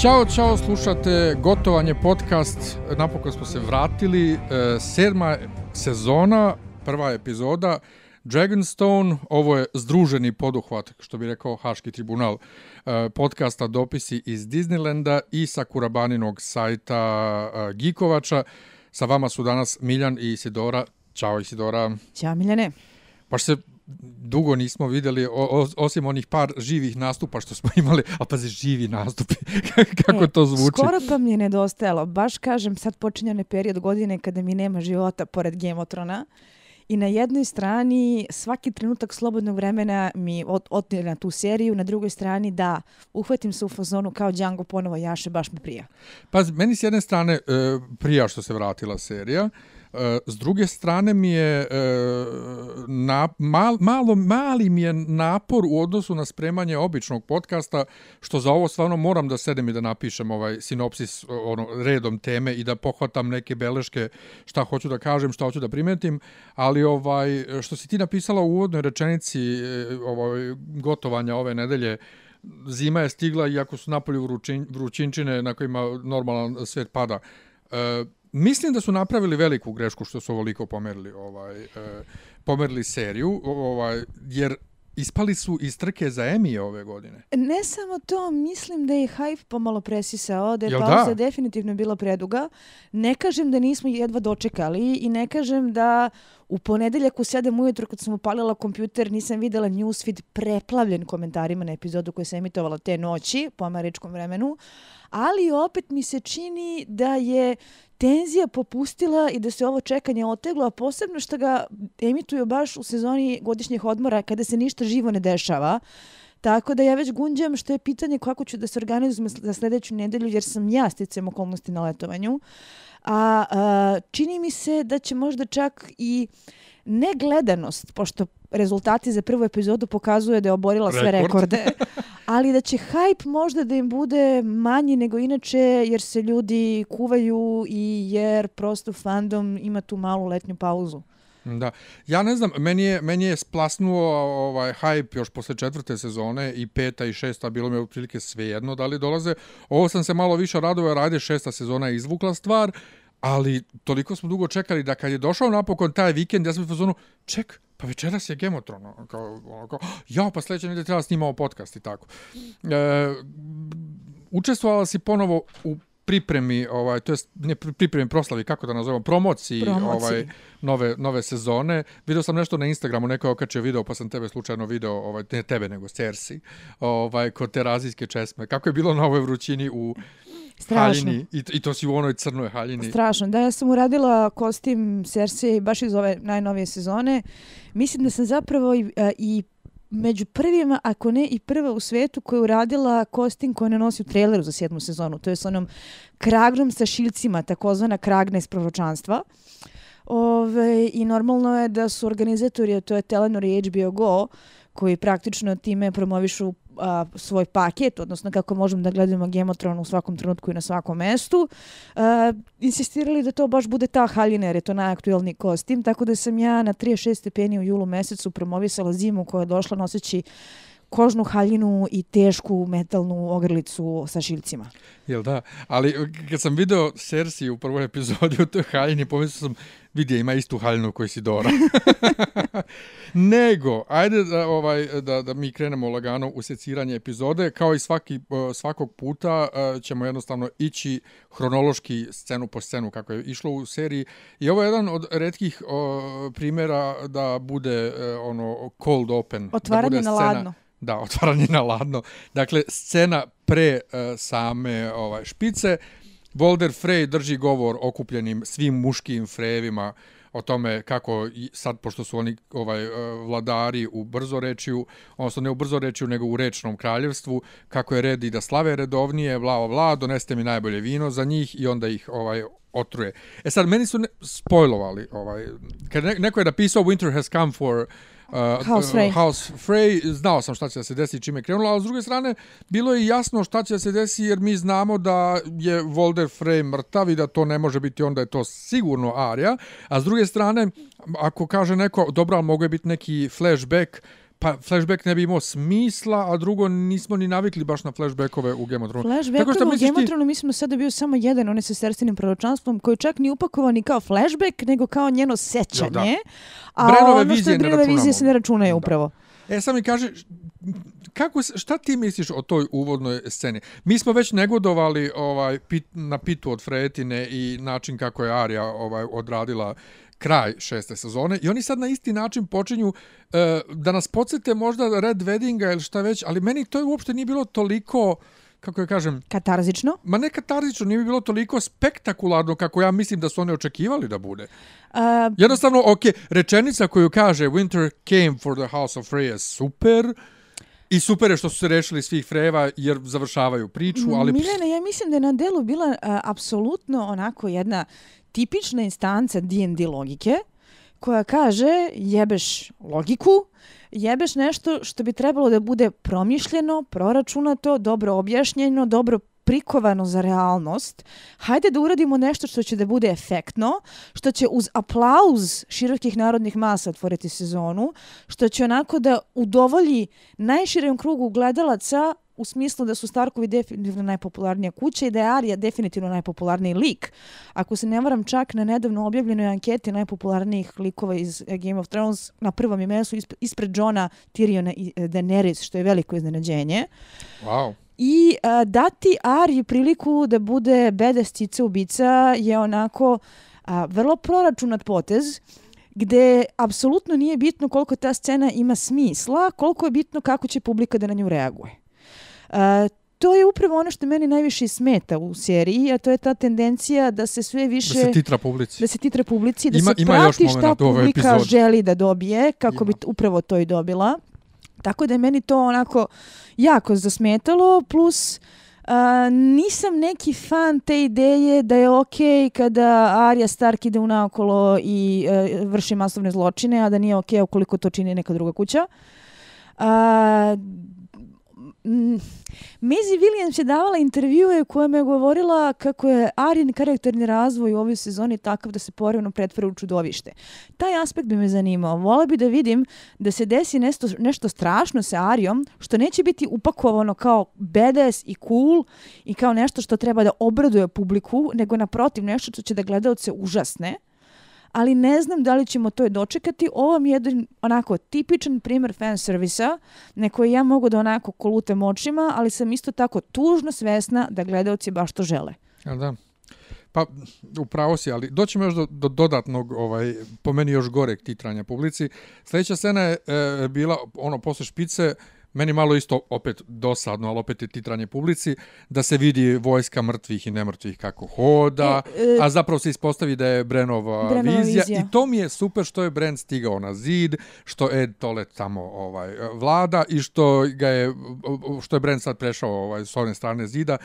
Ćao, čao, slušate Gotovanje podcast. Napokon smo se vratili. E, sedma sezona, prva epizoda. Dragonstone, ovo je združeni poduhvat, što bi rekao Haški tribunal e, podcasta Dopisi iz Disneylanda i sa Kurabaninog sajta e, Gikovača. Sa vama su danas Miljan i Isidora. Ćao Isidora. Ćao Miljane. Baš se dugo nismo videli, o, osim onih par živih nastupa što smo imali, a pazi, živi nastupi, kako e, to zvuči. Skoro pa mi je nedostajalo, baš kažem, sad počinje onaj period godine kada mi nema života pored Gemotrona, I na jednoj strani svaki trenutak slobodnog vremena mi otnije na tu seriju, na drugoj strani da uhvatim se u fazonu kao Django ponovo jaše, baš mi prija. Pa meni s jedne strane e, prija što se vratila serija, S druge strane mi je e, na, mal, malo mali mi je napor u odnosu na spremanje običnog podcasta što za ovo stvarno moram da sedem i da napišem ovaj sinopsis ono redom teme i da pohvatam neke beleške šta hoću da kažem, šta hoću da primetim, ali ovaj što si ti napisala u uvodnoj rečenici e, ovaj gotovanja ove nedelje zima je stigla iako su napolju vrućin, vrućinčine na kojima normalan svet pada. E, Mislim da su napravili veliku grešku što su ovoliko pomerili ovaj e, pomerili seriju, ovaj jer ispali su iz trke za Emmy ove godine. Ne samo to, mislim da je hype pomalo presisao, da je pauza da? definitivno bila preduga. Ne kažem da nismo jedva dočekali i ne kažem da u ponedeljak u 7 ujutro kad sam upalila kompjuter nisam videla newsfeed preplavljen komentarima na epizodu koju sam emitovala te noći po američkom vremenu. Ali opet mi se čini da je tenzija popustila i da se ovo čekanje oteglo, a posebno što ga emituju baš u sezoni godišnjih odmora kada se ništa živo ne dešava. Tako da ja već gunđam što je pitanje kako ću da se organizujem za sljedeću nedelju jer sam ja sticam okolnosti na letovanju. A, a čini mi se da će možda čak i negledanost, pošto rezultati za prvu epizodu pokazuje da je oborila sve Rekord. rekorde, ali da će hype možda da im bude manji nego inače jer se ljudi kuvaju i jer prosto fandom ima tu malu letnju pauzu. Da. Ja ne znam, meni je, meni je splasnuo ovaj hype još posle četvrte sezone i peta i šesta, bilo mi je otprilike svejedno da li dolaze. Ovo sam se malo više radovao, radi šesta sezona je izvukla stvar, ali toliko smo dugo čekali da kad je došao napokon taj vikend, ja sam u fazonu, ček, pa večeras je Gemotron, ono, kao, ono, kao, ja, pa sljedeće nedelje treba snimao podcast i tako. E, učestvovala si ponovo u pripremi, ovaj, to jest ne pripremi proslavi, kako da nazovemo, promociji, promociji. ovaj nove, nove sezone. Video sam nešto na Instagramu, neko je okačio video, pa sam tebe slučajno video, ovaj, ne tebe, nego Cersi, ovaj, kod terazijske česme. Kako je bilo na ovoj vrućini u Strašno. haljini i, i to si u onoj crnoj haljini? Strašno. Da, ja sam uradila kostim Cersei baš iz ove najnovije sezone. Mislim da sam zapravo i, i među prvima, ako ne i prva u svetu koja je uradila kostim koja ne nosi u traileru za sedmu sezonu. To je s onom kragnom sa šiljcima, takozvana kragna iz proročanstva. Ove, I normalno je da su organizatori, to je Telenor i HBO Go, koji praktično time promovišu a, svoj paket, odnosno kako možemo da gledamo Game of Thrones u svakom trenutku i na svakom mestu, a, insistirali da to baš bude ta haljina jer je to najaktuelniji kostim, tako da sam ja na 36 stepeni u julu mesecu promovisala zimu koja je došla noseći kožnu haljinu i tešku metalnu ogrlicu sa šilcima. Jel da? Ali kad sam video Cersei u prvoj epizodi u toj haljini, pomislio sam, vidi, ima istu haljinu koju si Dora. Nego, ajde da, ovaj, da, da mi krenemo lagano u seciranje epizode. Kao i svaki, svakog puta ćemo jednostavno ići hronološki scenu po scenu kako je išlo u seriji. I ovo je jedan od redkih primjera da bude ono cold open. Otvaranje da bude na scena, ladno. Da, otvaranje na ladno. Dakle, scena pre uh, same ovaj špice. Volder Frey drži govor okupljenim svim muškim frejevima o tome kako sad, pošto su oni ovaj eh, vladari u brzorečiju, odnosno ne u brzorečiju, nego u rečnom kraljevstvu, kako je redi da slave redovnije, bla, bla, doneste mi najbolje vino za njih i onda ih ovaj otruje. E sad, meni su ne, spojlovali, ovaj, kad neko je napisao Winter has come for uh, House Frey. House Frey, znao sam šta će da se desi čime je krenulo, ali s druge strane, bilo je jasno šta će da se desi, jer mi znamo da je Volder Frey mrtav i da to ne može biti onda je to sigurno Arya, a s druge strane, ako kaže neko, dobro, ali mogu biti neki flashback, pa flashback ne bi imao smisla, a drugo nismo ni navikli baš na flashbackove u Game of Thrones. Flashbackove u Game of Thrones ti... mislim da bio samo jedan, on je sa srstinim proročanstvom, koji čak ni upakovan ni kao flashback, nego kao njeno sećanje. Ja, a Brenove ono što je Brenove vizije se ne računaju upravo. E, sad mi kaže, kako, šta ti misliš o toj uvodnoj sceni? Mi smo već negodovali ovaj, pit, na pitu od Fretine i način kako je Arija ovaj, odradila kraj šeste sezone i oni sad na isti način počinju uh, da nas podsjete možda Red Weddinga ili šta već, ali meni to uopšte nije bilo toliko kako ja kažem... Katarzično? Ma ne katarzično, nije bilo toliko spektakularno kako ja mislim da su oni očekivali da bude. Uh, Jednostavno, ok, rečenica koju kaže Winter came for the House of Frey je super, I super je što su se rešili svih freva jer završavaju priču, ali... Milena, ja mislim da je na delu bila uh, apsolutno onako jedna tipična instanca D&D logike koja kaže jebeš logiku, jebeš nešto što bi trebalo da bude promišljeno, proračunato, dobro objašnjeno, dobro prikovano za realnost, hajde da uradimo nešto što će da bude efektno, što će uz aplauz širokih narodnih masa otvoriti sezonu, što će onako da udovolji najširem krugu gledalaca u smislu da su Starkovi definitivno najpopularnija kuća i da je Arya definitivno najpopularniji lik. Ako se ne varam čak na nedavno objavljenoj anketi najpopularnijih likova iz eh, Game of Thrones na prvom imesu ispred Johna, Tyriona i eh, Daenerys, što je veliko iznenađenje. Wow. I a, dati Aryi priliku da bude bedestica ubica je onako a, vrlo proračunat potez gde apsolutno nije bitno koliko ta scena ima smisla, koliko je bitno kako će publika da na nju reaguje. A, to je upravo ono što meni najviše smeta u seriji, a to je ta tendencija da se sve više... Da se titra publici. Da se titra publici, da ima, se ima prati šta publika želi da dobije, kako ima. bi upravo to i dobila. Tako da je meni to onako jako zasmetalo, plus uh, nisam neki fan te ideje da je okej okay kada Arya Stark ide unaokolo i uh, vrši masovne zločine, a da nije okej okay ukoliko to čini neka druga kuća. Uh, Mm, Maisie Williams je davala intervjue u kojem je govorila kako je Arin karakterni razvoj u ovoj sezoni takav da se porevno pretvara u čudovište. Taj aspekt bi me zanimao. Vola bi da vidim da se desi nešto, nešto strašno sa Arijom, što neće biti upakovano kao badass i cool i kao nešto što treba da obraduje publiku, nego naprotiv nešto što će da gledalce užasne ali ne znam da li ćemo to dočekati. Ovo mi je jedan onako tipičan primjer fan servisa na koji ja mogu da onako kolutem očima, ali sam isto tako tužno svesna da gledalci baš to žele. Jel da. Pa, upravo si, ali doćemo još do, do dodatnog, ovaj, po meni još goreg titranja publici. Sljedeća scena je e, bila, ono, posle špice, meni malo isto opet dosadno, ali opet je titranje publici, da se vidi vojska mrtvih i nemrtvih kako hoda, e, e, a zapravo se ispostavi da je Brenova, Brenova vizija. vizija. I to mi je super što je Bren stigao na zid, što Ed Tolet tamo ovaj, vlada i što, ga je, što je Bren sad prešao ovaj, s one strane zida.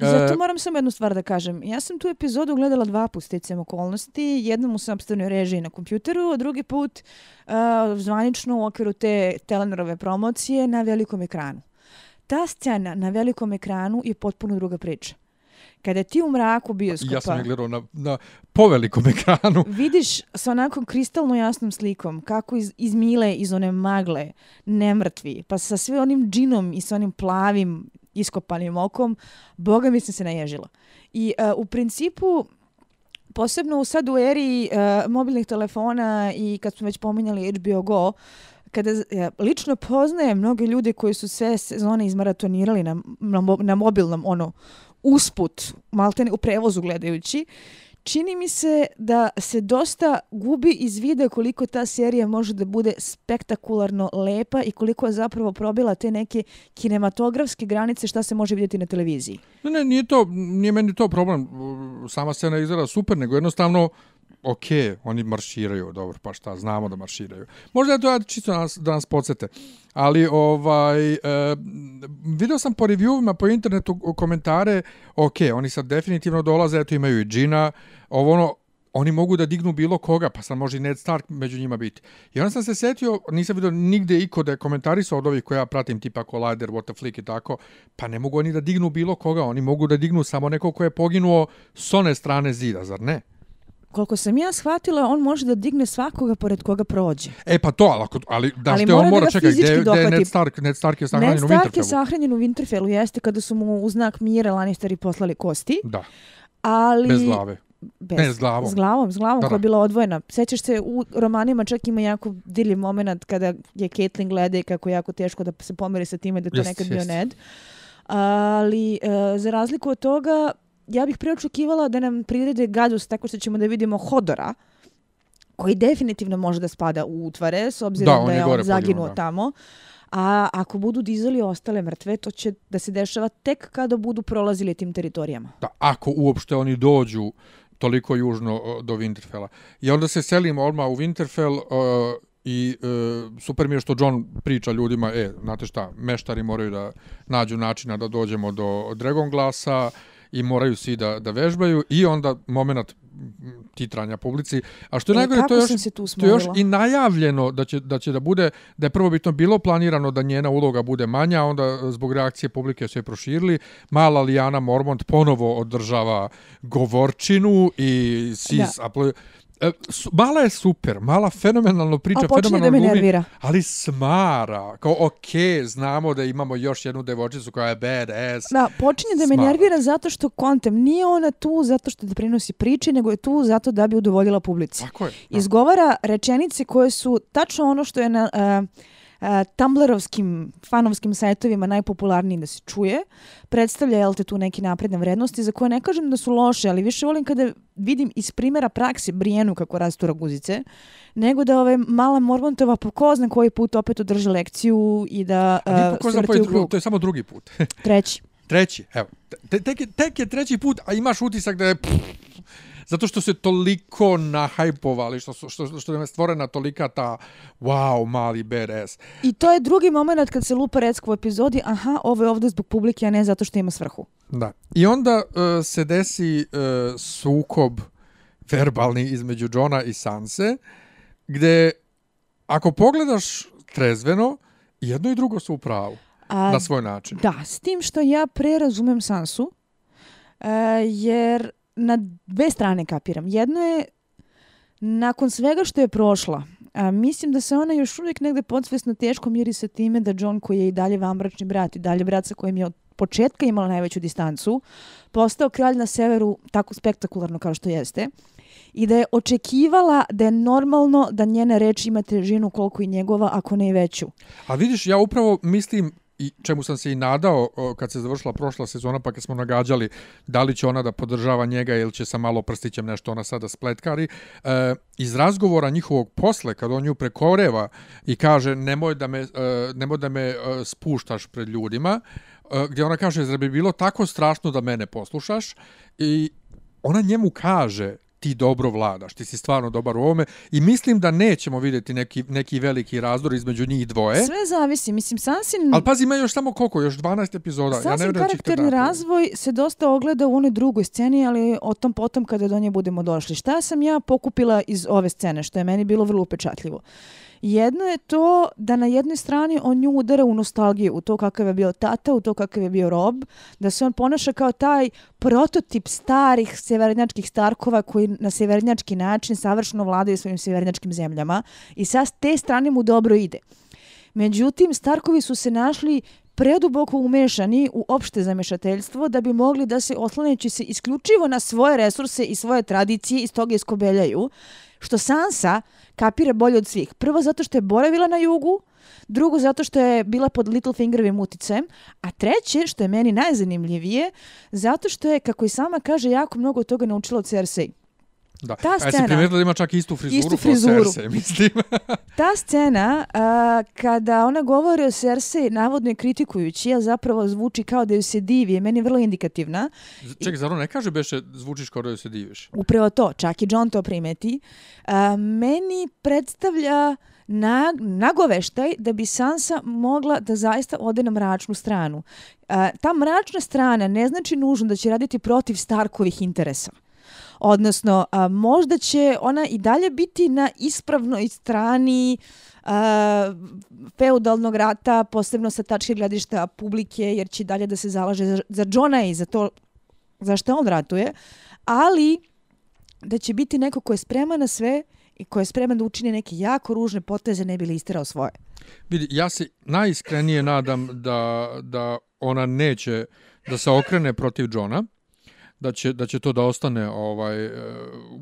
Zato e, moram samo jednu stvar da kažem. Ja sam tu epizodu gledala dva put sticam okolnosti. Jednom u sobstvenoj režiji na kompjuteru, a drugi put uh, zvanično u okviru te Telenorove promocije na velikom ekranu. Ta scena na velikom ekranu je potpuno druga priča. Kada ti u mraku bioskopa... Ja sam je gledao na, na povelikom ekranu. Vidiš sa onakom kristalno jasnom slikom kako iz, iz Mile, iz one magle, nemrtvi, pa sa sve onim džinom i sa onim plavim iskopanim okom, boga mi se naježila. I uh, u principu, posebno u sad u eri uh, mobilnih telefona i kad smo već pominjali HBO Go, kada ja, lično poznajem mnoge ljude koji su sve sezone izmaratonirali na, na, na mobilnom ono usput, maltene u prevozu gledajući, čini mi se da se dosta gubi iz vide koliko ta serija može da bude spektakularno lepa i koliko je zapravo probila te neke kinematografske granice šta se može vidjeti na televiziji. Ne, ne, nije to, nije meni to problem. Sama scena izgleda super, nego jednostavno ok, oni marširaju, dobro, pa šta, znamo da marširaju. Možda je to ja čisto da nas, da nas podsjete. Ali, ovaj, e, video sam po reviewima po internetu komentare, ok, oni sad definitivno dolaze, eto imaju i Gina, ovo ono, oni mogu da dignu bilo koga, pa sad može i Ned Stark među njima biti. I onda sam se setio, nisam vidio nigde iko da je komentarisao od ovih koja ja pratim, tipa Collider, What the Flick i tako, pa ne mogu oni da dignu bilo koga, oni mogu da dignu samo neko ko je poginuo s one strane zida, zar ne? Koliko sam ja shvatila, on može da digne svakoga pored koga prođe. E pa to, ali, ali da ali on mora čekati, gde, gde je Ned Stark? Ned Stark je sahranjen u Winterfellu. Ned Stark je sahranjen u Winterfellu, jeste kada su mu u znak mira Lannisteri poslali kosti. Da. Ali... Bez glave. Bez, ne, s glavom. S glavom, s glavom da, koja je bila odvojena. Sećaš se, u romanima čak ima jako dirljiv moment kada je Caitlyn gleda i kako je jako teško da se pomeri sa time da to yes, nekad yes. bio Ned. Ali, uh, za razliku od toga, ja bih preočekivala da nam prirede gadost tako što ćemo da vidimo Hodora, koji definitivno može da spada u utvare, s obzirom da, da je on zaginuo tamo. A ako budu dizali ostale mrtve, to će da se dešava tek kada budu prolazili tim teritorijama. Da, ako uopšte oni dođu toliko južno do Winterfella. I onda se selimo odmah u Winterfell uh, i uh, super mi je što John priča ljudima, e, znate šta, meštari moraju da nađu načina da dođemo do Dragon Glasa, i moraju svi da, da vežbaju i onda moment titranja publici. A što je e, najgore, to je, još, to je još i najavljeno da će, da će da bude, da je prvo bitno bilo planirano da njena uloga bude manja, onda zbog reakcije publike su je proširili. Mala Lijana Mormont ponovo održava govorčinu i sis da. E, mala je super, mala fenomenalno priča, fenomenalno da nervira. ali smara. Kao, ok, znamo da imamo još jednu devojčicu koja je bad ass. Da, počinje da me nervira zato što kontem nije ona tu zato što da prinosi priče, nego je tu zato da bi udovoljila publici. Tako je. Da. Izgovara rečenice koje su tačno ono što je na... Uh, Tumblrovskim fanovskim sajtovima najpopularniji da se čuje. Predstavlja jel te tu neki napredne vrednosti za koje ne kažem da su loše, ali više volim kada vidim iz primjera praksi Brijenu kako rastura guzice, nego da ove mala Mormontova po ko zna koji put opet održe lekciju i da uh, se vrti u krug. To je samo drugi put. treći. Treći, evo. Tek je, tek je treći put, a imaš utisak da je... Pff, zato što se toliko nahajpovali, što, što, što, što je stvorena tolika ta wow, mali badass. I to je drugi moment kad se lupa recko u epizodi, aha, ovo je ovdje zbog publike, a ne zato što ima svrhu. Da. I onda uh, se desi uh, sukob verbalni između Johna i Sanse, gde ako pogledaš trezveno, jedno i drugo su u pravu. A, na svoj način. Da, s tim što ja prerazumem Sansu, uh, jer na dve strane kapiram. Jedno je, nakon svega što je prošla, a, mislim da se ona još uvijek negde podsvesno teško miri sa time da John koji je i dalje vambračni brat i dalje brat sa kojim je od početka imala najveću distancu, postao kralj na severu tako spektakularno kao što jeste i da je očekivala da je normalno da njene reči ima težinu koliko i njegova, ako ne i veću. A vidiš, ja upravo mislim i čemu sam se i nadao kad se završila prošla sezona pa kad smo nagađali da li će ona da podržava njega ili će sa malo prstićem nešto ona sada spletkari e, iz razgovora njihovog posle kad on ju prekoreva i kaže nemoj da me, e, nemoj da me e, spuštaš pred ljudima e, gdje ona kaže zar bi bilo tako strašno da mene poslušaš? I ona njemu kaže ti dobro vladaš, ti si stvarno dobar u ovome i mislim da nećemo vidjeti neki, neki veliki razdor između njih dvoje. Sve zavisi, mislim, Sansin... Ali pazi, ima još samo koliko, još 12 epizoda. Sansin ja ne karakterni razvoj se dosta ogleda u onoj drugoj sceni, ali o tom potom kada do nje budemo došli. Šta sam ja pokupila iz ove scene, što je meni bilo vrlo upečatljivo? Jedno je to da na jednoj strani on nju udara u nostalgiju, u to kakav je bio tata, u to kakav je bio rob, da se on ponaša kao taj prototip starih severnjačkih starkova koji na severnjački način savršeno vladaju svojim severnjačkim zemljama i sa te strane mu dobro ide. Međutim, Starkovi su se našli preduboko umešani u opšte zamešateljstvo da bi mogli da se oslaneći se isključivo na svoje resurse i svoje tradicije iz toga iskobeljaju, što Sansa kapira bolje od svih. Prvo zato što je boravila na jugu, drugo zato što je bila pod Littlefingerovim uticajem, a treće, što je meni najzanimljivije, zato što je, kako i sama kaže, jako mnogo toga naučila od Cersei. Da. Ta scena, A jesi primijetila da ima čak istu frizuru, istu frizuru. Cersei, mislim. Ta scena, uh, kada ona govori o Cersei, navodno je kritikujući, a zapravo zvuči kao da ju se divi, je meni vrlo indikativna. Čekaj, zar ne kaže beše zvučiš kao da ju se diviš? Upravo to, čak i John to primeti. Uh, meni predstavlja na, nagoveštaj da bi Sansa mogla da zaista ode na mračnu stranu. Uh, ta mračna strana ne znači nužno da će raditi protiv Starkovih interesa. Odnosno, a, možda će ona i dalje biti na ispravnoj strani a, feudalnog rata, posebno sa tačke gledišta publike, jer će dalje da se zalaže za, za Johna i za to za što on ratuje. Ali, da će biti neko ko je spreman na sve i ko je spreman da učini neke jako ružne poteze ne bi li istirao svoje. Vidi, ja se najiskrenije nadam da, da ona neće da se okrene protiv Johna, da će, da će to da ostane ovaj e,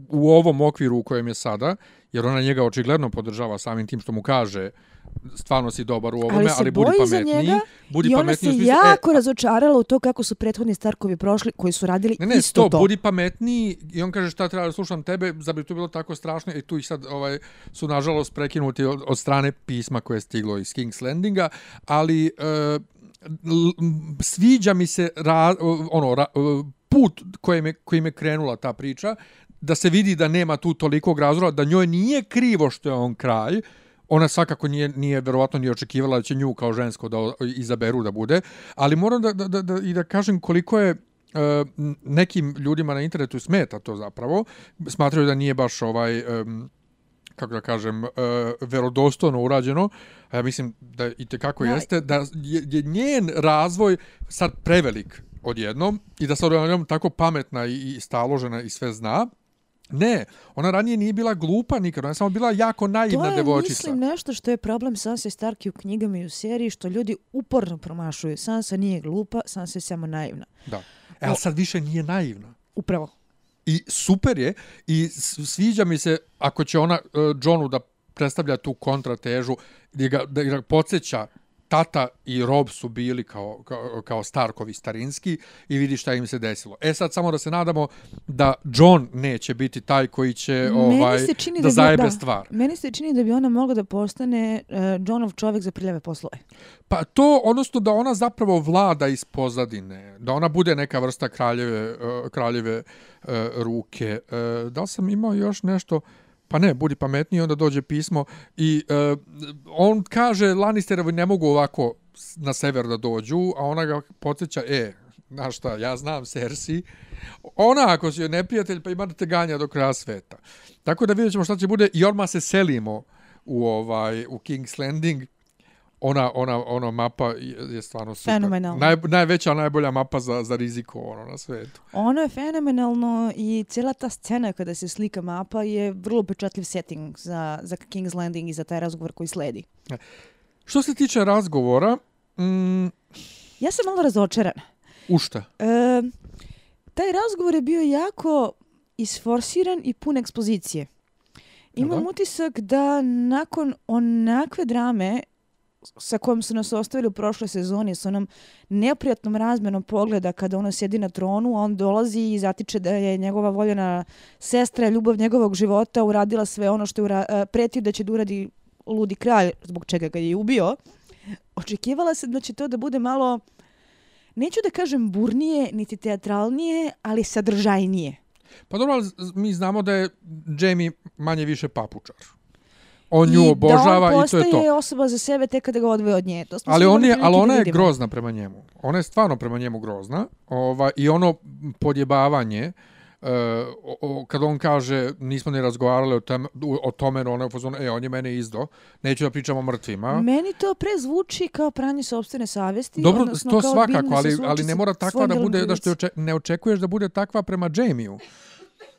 u ovom okviru u kojem je sada, jer ona njega očigledno podržava samim tim što mu kaže stvarno si dobar u ovome, ali, ali budi pametniji. Njega, budi I ona se smislu, jako e, razočarala u to kako su prethodni Starkovi prošli, koji su radili ne, ne, isto to. to. Budi pametniji i on kaže šta treba da slušam tebe, za bi to bilo tako strašno i tu ih sad ovaj, su nažalost prekinuti od, od strane pisma koje je stiglo iz King's Landinga, ali e, sviđa mi se ra, ono, ra, put kojim je, kojim je krenula ta priča, da se vidi da nema tu tolikog razloga, da njoj nije krivo što je on kralj, ona svakako nije, nije verovatno ni očekivala da će nju kao žensko da izaberu da bude, ali moram da, da, da, da, i da kažem koliko je uh, nekim ljudima na internetu smeta to zapravo, smatraju da nije baš ovaj... Um, kako da kažem, uh, verodostojno urađeno, a ja mislim da i te kako jeste, da je, je njen razvoj sad prevelik odjednom i da sad ona tako pametna i, i staložena i sve zna, Ne, ona ranije nije bila glupa nikad, ona je samo bila jako naivna devojčica. To je, devojčica. mislim, nešto što je problem Sansa Stark u knjigama i u seriji, što ljudi uporno promašuju. Sansa nije glupa, Sansa je samo naivna. Da. E, ali sad više nije naivna. Upravo. I super je, i sviđa mi se, ako će ona uh, Johnu da predstavlja tu kontratežu, da ga, da ga podsjeća tata i Rob su bili kao, kao, kao Starkovi starinski i vidi šta im se desilo. E sad samo da se nadamo da John neće biti taj koji će ovaj, da, da zajebe da, stvar. Meni se čini da bi ona mogla da postane uh, Johnov čovjek za priljeve poslove. Pa to, odnosno da ona zapravo vlada iz pozadine, da ona bude neka vrsta kraljeve, uh, kraljeve uh, ruke. Uh, da sam imao još nešto... Pa ne, budi pametniji, onda dođe pismo i e, on kaže Lannisterovi ne mogu ovako na sever da dođu, a ona ga podsjeća, e, znaš šta, ja znam Cersei, ona ako si joj neprijatelj, pa ima da te ganja do kraja sveta. Tako da vidjet ćemo šta će bude i odmah se selimo u ovaj u King's Landing ona ona ona mapa je stvarno super. Fenomenalno. Naj, najveća najbolja mapa za za riziko ono na svetu. Ono je fenomenalno i cijela ta scena kada se slika mapa je vrlo pečatljiv setting za za King's Landing i za taj razgovor koji sledi. E, što se tiče razgovora, mm, ja sam malo razočarana. U šta? E, taj razgovor je bio jako isforsiran i pun ekspozicije. Imam utisak da nakon onakve drame sa kojom su nas ostavili u prošloj sezoni, sa onom neprijatnom razmenom pogleda kada ono sjedi na tronu, a on dolazi i zatiče da je njegova voljena sestra, ljubav njegovog života, uradila sve ono što je ura, e, pretio da će da uradi ludi kralj, zbog čega ga je ubio. Očekivala se da će to da bude malo, neću da kažem burnije, niti teatralnije, ali sadržajnije. Pa dobro, mi znamo da je Jamie manje više papučar on nju obožava i to je to. I da on postaje osoba za sebe tek kada ga odvoje od nje. To ali, on je, ali ona je grozna prema njemu. Ona je stvarno prema njemu grozna. Ova, I ono podjebavanje, uh, o, kad on kaže nismo ne razgovarali o, tem, o tome, ona je fazonu, e, on je mene izdo, neću da pričam o mrtvima. Meni to prezvuči kao pranje sobstvene savjesti. Dobro, to svakako, ali, ali ne mora takva da bude, da što ne očekuješ da bude takva prema Jamie-u.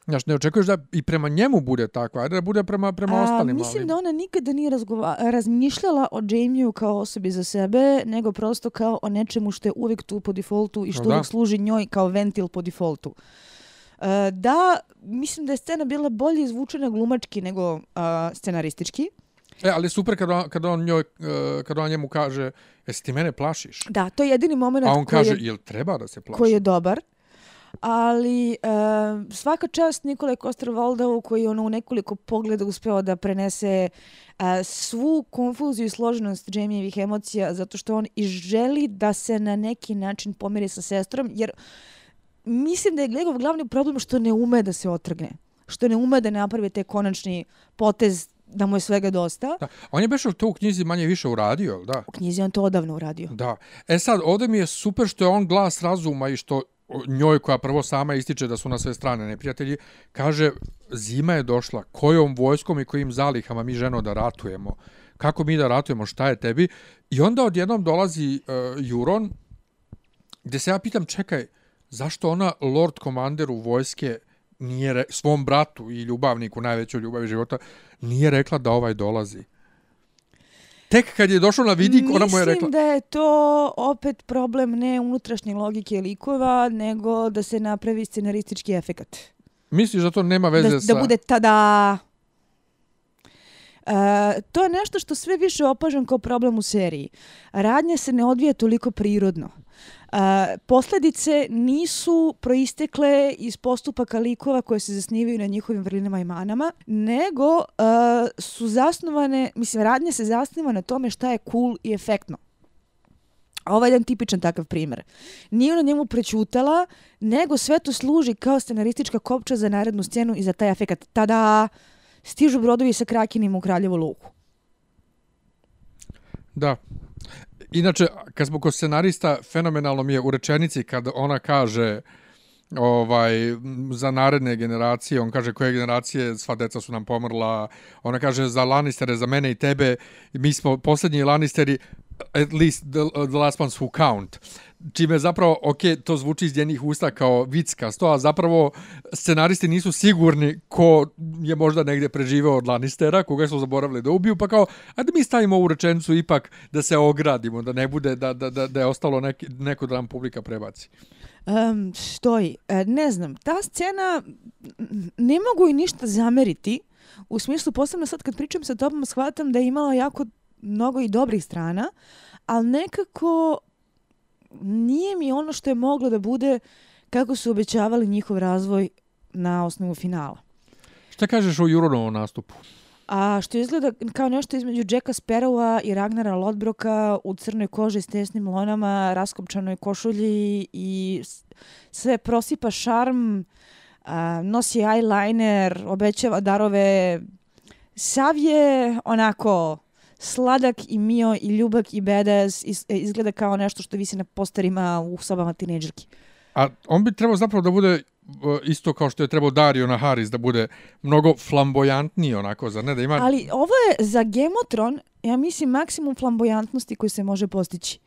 Znaš, ne očekuješ da i prema njemu bude tako, ajde da bude prema, prema A, ostalim. Mislim ali... da ona nikada nije razgova razmišljala o Jamieu kao osobi za sebe, nego prosto kao o nečemu što je uvijek tu po defaultu i što uvijek služi njoj kao ventil po defaultu. Uh, da, mislim da je scena bila bolje izvučena glumački nego uh, scenaristički. E, ali super kada on, kada on, njoj, uh, kada on njemu kaže, jesi ti mene plašiš? Da, to je jedini moment A on kaže, je, jel treba da se plaši? Koji je dobar ali uh, svaka čast Nikole Koster-Valdau koji ono u nekoliko pogleda uspeo da prenese uh, svu konfuziju i složenost Jamieovih emocija zato što on i želi da se na neki način pomiri sa sestrom jer mislim da je njegov glavni problem što ne ume da se otrgne što ne ume da napravi te konačni potez da mu je svega dosta. Da. On je bešao to u knjizi manje više uradio, da? U knjizi on to odavno uradio. Da. E sad, ovdje mi je super što je on glas razuma i što njoj koja prvo sama ističe da su na sve strane neprijatelji, kaže zima je došla, kojom vojskom i kojim zalihama mi ženo da ratujemo, kako mi da ratujemo, šta je tebi? I onda odjednom dolazi uh, Juron, gdje se ja pitam, čekaj, zašto ona lord komanderu vojske nije re, svom bratu i ljubavniku, najvećoj ljubavi života, nije rekla da ovaj dolazi. Tek kad je došao na vidik, Mislim ona mu je rekla... Mislim da je to opet problem ne unutrašnje logike likova, nego da se napravi scenaristički efekat. Misliš da to nema veze da, sa... Da bude tada... E, to je nešto što sve više opažam kao problem u seriji. Radnja se ne odvija toliko prirodno. Uh, posljedice nisu proistekle iz postupaka likova koje se zasnivaju na njihovim vrlinama i manama, nego uh, su zasnovane, mislim, radnje se zasniva na tome šta je cool i efektno. Ovo je jedan tipičan takav primjer. Nije ona njemu prećutala, nego sve to služi kao scenaristička kopča za narednu scenu i za taj efekt. Tada stižu brodovi sa krakinim u Kraljevu luku. Da, Inače, kad smo kod scenarista, fenomenalno mi je u rečenici kad ona kaže ovaj za naredne generacije, on kaže koje generacije, sva deca su nam pomrla, ona kaže za Lannistere, za mene i tebe, mi smo posljednji Lannisteri, at least the, the last ones who count. Čime zapravo, ok, to zvuči iz njenih usta kao vicka, sto, a zapravo scenaristi nisu sigurni ko je možda negdje preživeo od Lannistera, koga su zaboravili da ubiju, pa kao, ajde mi stavimo ovu rečenicu ipak da se ogradimo, da ne bude, da, da, da, da je ostalo neki, neko da nam publika prebaci. Um, stoji, e, ne znam, ta scena, ne mogu i ništa zameriti, u smislu, posebno sad kad pričam sa tobom, shvatam da je imala jako mnogo i dobrih strana, ali nekako nije mi ono što je moglo da bude kako su obećavali njihov razvoj na osnovu finala. Šta kažeš o Juronovom nastupu? A što izgleda kao nešto između Jacka Sparrowa i Ragnara Lodbroka u crnoj koži s tesnim lonama, raskopčanoj košulji i sve prosipa šarm, a, nosi eyeliner, obećava darove. Sav je onako sladak i mio i ljubak i bedes e, izgleda kao nešto što visi na posterima u sobama tinejdžerki. A on bi trebao zapravo da bude e, isto kao što je trebao Dario na Haris da bude mnogo flamboyantniji onako, za ne da ima... Ali ovo je za Gemotron, ja mislim, maksimum flamboyantnosti koji se može postići.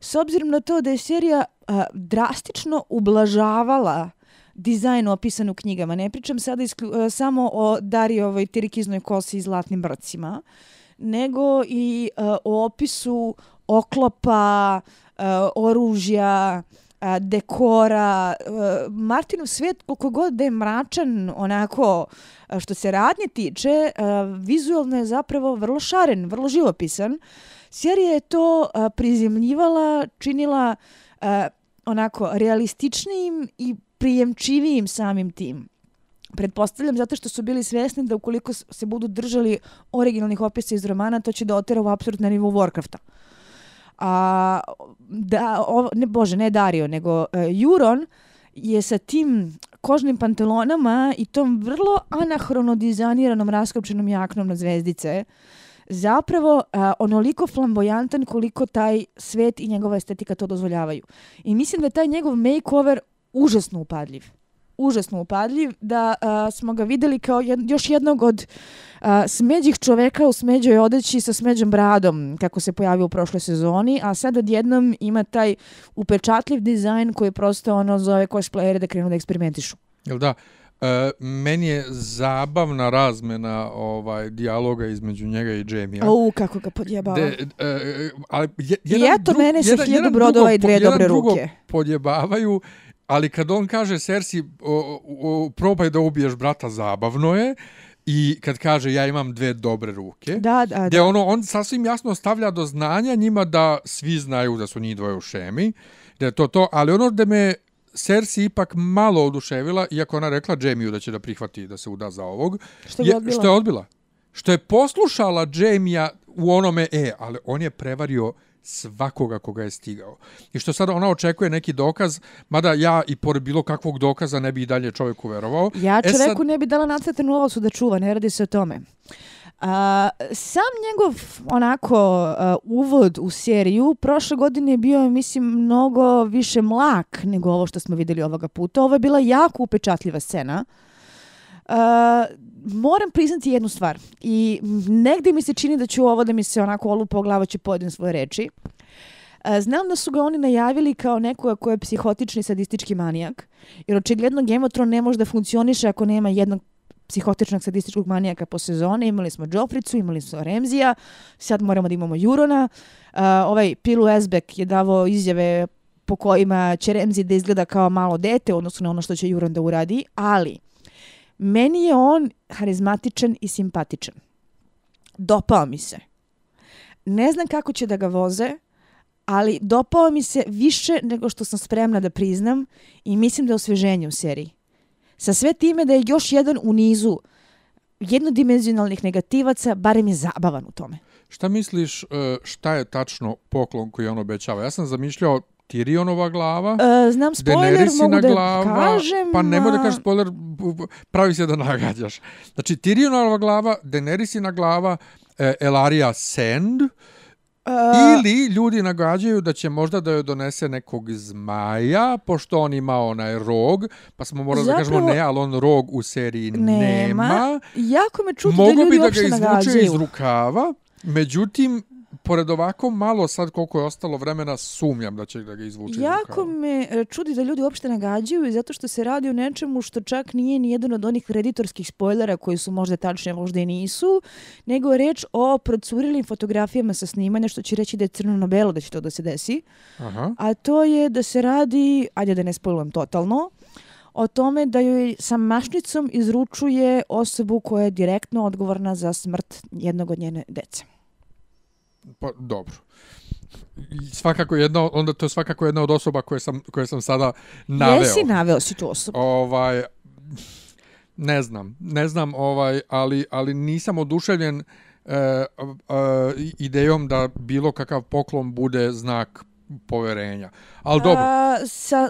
S obzirom na to da je serija a, drastično ublažavala dizajn opisan u knjigama. Ne pričam sada isklju, a, samo o Darijovoj tirikiznoj kosi i zlatnim brcima nego i uh, o opisu oklopa, uh, oružja, uh, dekora. Uh, Martinov svijet, koliko god da je mračan, onako, uh, što se radnje tiče, uh, vizualno je zapravo vrlo šaren, vrlo živopisan. Serija je to uh, prizemljivala, činila uh, onako realističnijim i prijemčivijim samim tim. Pretpostavljam zato što su bili svjesni da ukoliko se budu držali originalnih opisa iz romana, to će da otera u absurd na nivou Warcrafta. A, da, o, ne, bože, ne Dario, nego uh, Juron je sa tim kožnim pantalonama i tom vrlo anahrono dizajniranom raskopčenom jaknom na zvezdice zapravo uh, onoliko flamboyantan koliko taj svet i njegova estetika to dozvoljavaju. I mislim da je taj njegov makeover užasno upadljiv užasno upadljiv, da uh, smo ga videli kao jed, još jednog od uh, smeđih čoveka u smeđoj odeći sa smeđom bradom, kako se pojavio u prošloj sezoni, a sad odjednom ima taj upečatljiv dizajn koji prosto ono zove cosplayere da krenu da eksperimentišu. Jel da? E, meni je zabavna razmena ovaj dijaloga između njega i Jamie. O, kako ga podjebava. De, e, ali je, jedan I eto, mene se hiljadu brodova i dve dobre ruke. podjebavaju ali kad on kaže o, o, probaj da ubiješ brata zabavno je i kad kaže ja imam dve dobre ruke da, da, da. ono on sasvim jasno stavlja do znanja njima da svi znaju da su njih dvoje u šemi da je to to ali ono da me Cersei ipak malo oduševila iako ona rekla Jamieu da će da prihvati da se uda za ovog što je, odbila? što je odbila što je poslušala Jamia u onome e ali on je prevario svakoga koga je stigao. I što sada ona očekuje neki dokaz, mada ja i pored bilo kakvog dokaza ne bi i dalje čovjeku verovao. Ja čovjeku e sad... ne bi dala nacetenu ovosu da čuva, ne radi se o tome. Uh, sam njegov onako uh, uvod u seriju prošle godine je bio mislim mnogo više mlak nego ovo što smo videli ovoga puta. Ovo je bila jako upečatljiva scena. Uh, Eh, moram priznati jednu stvar i negdje mi se čini da ću ovo da mi se onako olupa o glavu će pojedin svoje reči. Eh, znam da su ga oni najavili kao nekoga ko je psihotični sadistički manijak, jer očigledno Game of Thrones ne može da funkcioniše ako nema jednog psihotičnog sadističkog manijaka po sezone. Imali smo Joffricu, imali smo Remzija, sad moramo da imamo Jurona. Uh, ovaj Pilu Esbek je davao izjave po kojima će Remzi da izgleda kao malo dete, odnosno na ono što će Juron da uradi, ali meni je on harizmatičan i simpatičan. Dopao mi se. Ne znam kako će da ga voze, ali dopao mi se više nego što sam spremna da priznam i mislim da je osveženje u seriji. Sa sve time da je još jedan u nizu jednodimenzionalnih negativaca, barem je zabavan u tome. Šta misliš, e, šta je tačno poklon koji on obećava? Ja sam zamišljao Tyrionova glava. Uh, znam spoiler, mogu da glava, kažem. Pa nemoj da kažeš spoiler, pravi se da nagađaš. Znači, Tyrionova glava, Daenerysina glava, e, Elaria Sand, Uh, Ili ljudi nagađaju da će možda da joj donese nekog zmaja, pošto on ima onaj rog, pa smo morali zapravo, da kažemo ne, ali on rog u seriji nema. nema. Jako me čuti da ljudi uopšte nagađaju. Mogu bi da ga izvuče iz rukava, međutim, pored ovako malo sad koliko je ostalo vremena, sumnjam da će da ga izvuče Jako me e, čudi da ljudi uopšte nagađaju zato što se radi o nečemu što čak nije ni jedan od onih kreditorskih spoilera koji su možda tačne, možda i nisu, nego je reč o procurilim fotografijama sa snimanja što će reći da je crno na belo da će to da se desi. Aha. A to je da se radi, ajde da ne spoilujem totalno, o tome da joj sa mašnicom izručuje osobu koja je direktno odgovorna za smrt jednog od njene dece. Pa, dobro. Svakako jedna, onda to je svakako jedna od osoba koje sam, koje sam sada naveo. Jesi naveo si tu osobu? Ovaj, ne znam, ne znam, ovaj, ali, ali nisam oduševljen e, e, idejom da bilo kakav poklon bude znak poverenja. Ali dobro. A, sa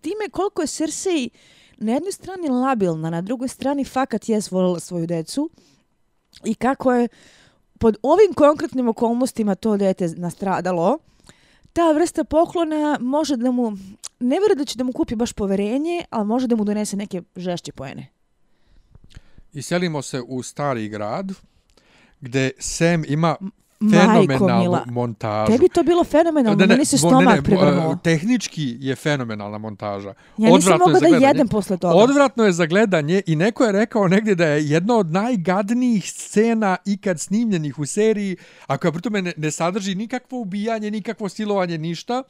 time koliko je Cersei na jednoj strani labilna, na drugoj strani fakat jes volila svoju decu i kako je pod ovim konkretnim okolnostima to dete nastradalo, ta vrsta poklona može da mu, ne vjeruje da će da mu kupi baš poverenje, ali može da mu donese neke žešće poene. I selimo se u stari grad, gde Sam ima fenomenalnu montažu. Tebi to bilo fenomenalno, ne, ne, meni se stomak prevrnuo. Tehnički je fenomenalna montaža. Ja nisam mogla da jedem posle toga. Odvratno je za gledanje i neko je rekao negdje da je jedna od najgadnijih scena ikad snimljenih u seriji, a koja pritome ne, ne sadrži nikakvo ubijanje, nikakvo silovanje, ništa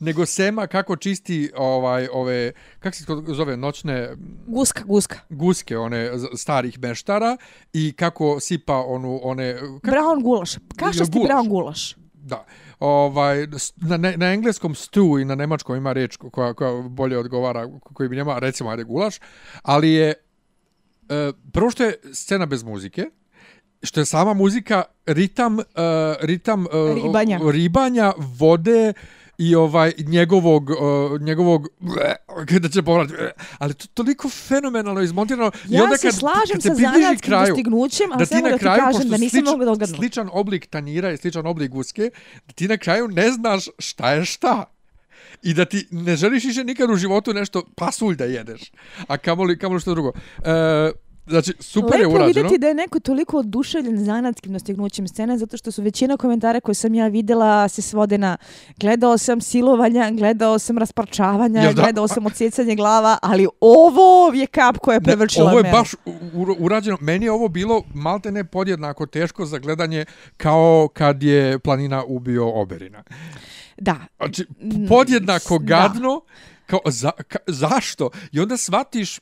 nego Sema kako čisti ovaj ove kako se zove noćne guska guska. guske one starih meštara i kako sipa onu one kak... brown gulaš. Kašasti brown gulaš. Da. Ovaj na, na engleskom stew i na nemačkom ima reč koja koja bolje odgovara koji bi nema recimo ajde gulaš ali je e, prvo što je scena bez muzike što je sama muzika ritam uh, ritam uh, ribanja. ribanja vode i ovaj njegovog uh, njegovog kada će povrat ali to toliko fenomenalno izmontirano ja i onda kad, slažem kad se zanatskim kraju, dostignućem ali da samo da ti kraju, kažem da nisam mogla dogadnuti sličan oblik tanjira i sličan oblik guske da ti na kraju ne znaš šta je šta. I da ti ne želiš više nikad u životu nešto pasulj da jedeš a kamoli, kamoli što drugo. Uh, Znači, super Lepo je urađeno. Lepo vidjeti da je neko toliko oduševljen zanatskim dostignućem scene, zato što su većina komentara koje sam ja videla se svode na gledao sam silovanja, gledao sam rasparčavanja, ja, gledao sam odsjecanje glava, ali ovo je kap koja je prevrčila mene. Ovo je mene. baš urađeno. Meni je ovo bilo malte ne podjednako teško za gledanje kao kad je planina ubio Oberina. Da. Znači, podjednako gadno, kao, za, ka, zašto? I onda shvatiš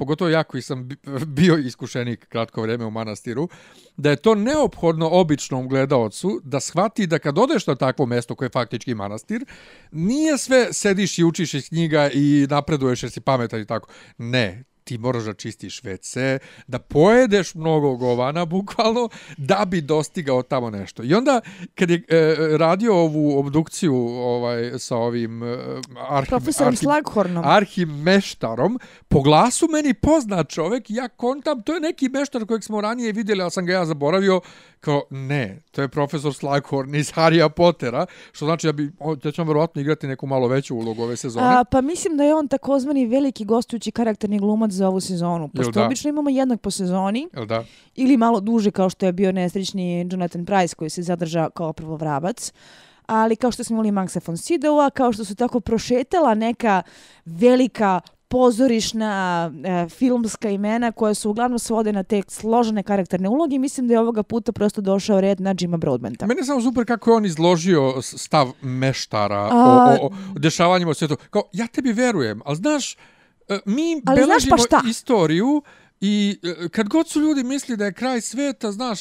pogotovo ja koji sam bio iskušenik kratko vrijeme u manastiru, da je to neophodno običnom gledaocu da shvati da kad odeš na takvo mesto koje je faktički manastir, nije sve sediš i učiš iz knjiga i napreduješ jer si pametan i tako. Ne, ti moraš da čistiš WC, da pojedeš mnogo govana, bukvalno, da bi dostigao tamo nešto. I onda, kad je e, radio ovu obdukciju ovaj, sa ovim e, arhim, Profesorom arhim, Slaghornom. arhimeštarom, po glasu meni poznat čovek, ja kontam, to je neki meštar kojeg smo ranije vidjeli, ali sam ga ja zaboravio, kao, ne, to je profesor Slughorn iz Harrya Pottera, što znači da bi, da će on verovatno igrati neku malo veću ulogu ove sezone. A, pa mislim da je on takozvani veliki gostujući karakterni glumac za ovu sezonu. Pošto da? obično imamo jednog po sezoni. Jel da? Ili malo duže kao što je bio nesrećni Jonathan Price koji se zadrža kao prvo vrabac. ali kao što smo imali Maxa von Sydowa, kao što su tako prošetala neka velika pozorišna e, filmska imena koja su uglavnom svode na te složene karakterne uloge mislim da je ovoga puta prosto došao red na Jima Broadbenta. Mene samo super kako je on izložio stav meštara A... o, o, o dešavanjima u svijetu. Kao, ja tebi verujem, ali znaš, mi ali beležimo znaš pa istoriju i e, kad god su ljudi misli da je kraj svijeta, znaš,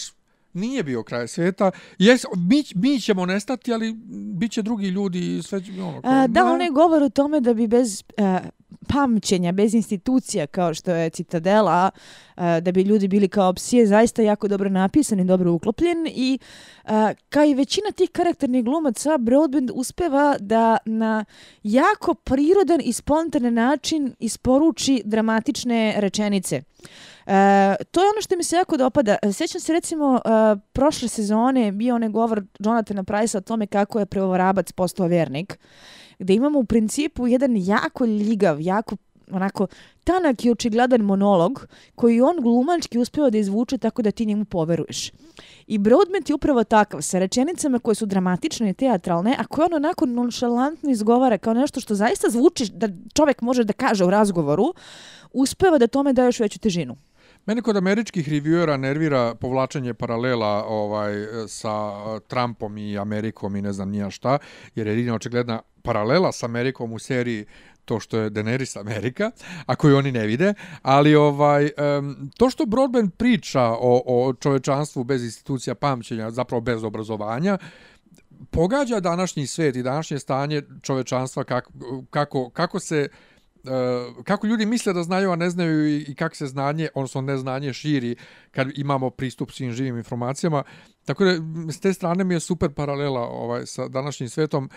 nije bio kraj svijeta. Jes, mi, mi ćemo nestati, ali bit će drugi ljudi i sve ono, kao, A, Da, on je govor o tome da bi bez pamćenja, bez institucija kao što je Citadela, eh, da bi ljudi bili kao psije, zaista jako dobro napisan i dobro uklopljen i eh, kao i većina tih karakternih glumaca, Broadband uspeva da na jako prirodan i spontan način isporuči dramatične rečenice. E, to je ono što mi se jako dopada. Sjećam se recimo e, prošle sezone bio onaj govor Jonathana Price o tome kako je prevorabac postao vjernik. Gde imamo u principu jedan jako ljigav, jako onako tanak i očigledan monolog koji on glumački uspio da izvuče tako da ti njemu poveruješ. I Broadmet je upravo takav, sa rečenicama koje su dramatične i teatralne, a koje on onako nonšalantno izgovara kao nešto što zaista zvuči da čovjek može da kaže u razgovoru, uspeva da tome daješ veću težinu. Mene kod američkih reviewera nervira povlačenje paralela ovaj sa Trumpom i Amerikom i ne znam nija šta, jer je jedina očigledna paralela sa Amerikom u seriji to što je Daenerys Amerika, a koju oni ne vide, ali ovaj um, to što Broadband priča o, o čovečanstvu bez institucija pamćenja, zapravo bez obrazovanja, pogađa današnji svet i današnje stanje čovečanstva kako, kako, kako se Eh, kako ljudi misle da znaju, a ne znaju i, i kako se znanje, odnosno neznanje širi kad imamo pristup svim živim informacijama. Tako da, s te strane mi je super paralela ovaj, sa današnjim svetom.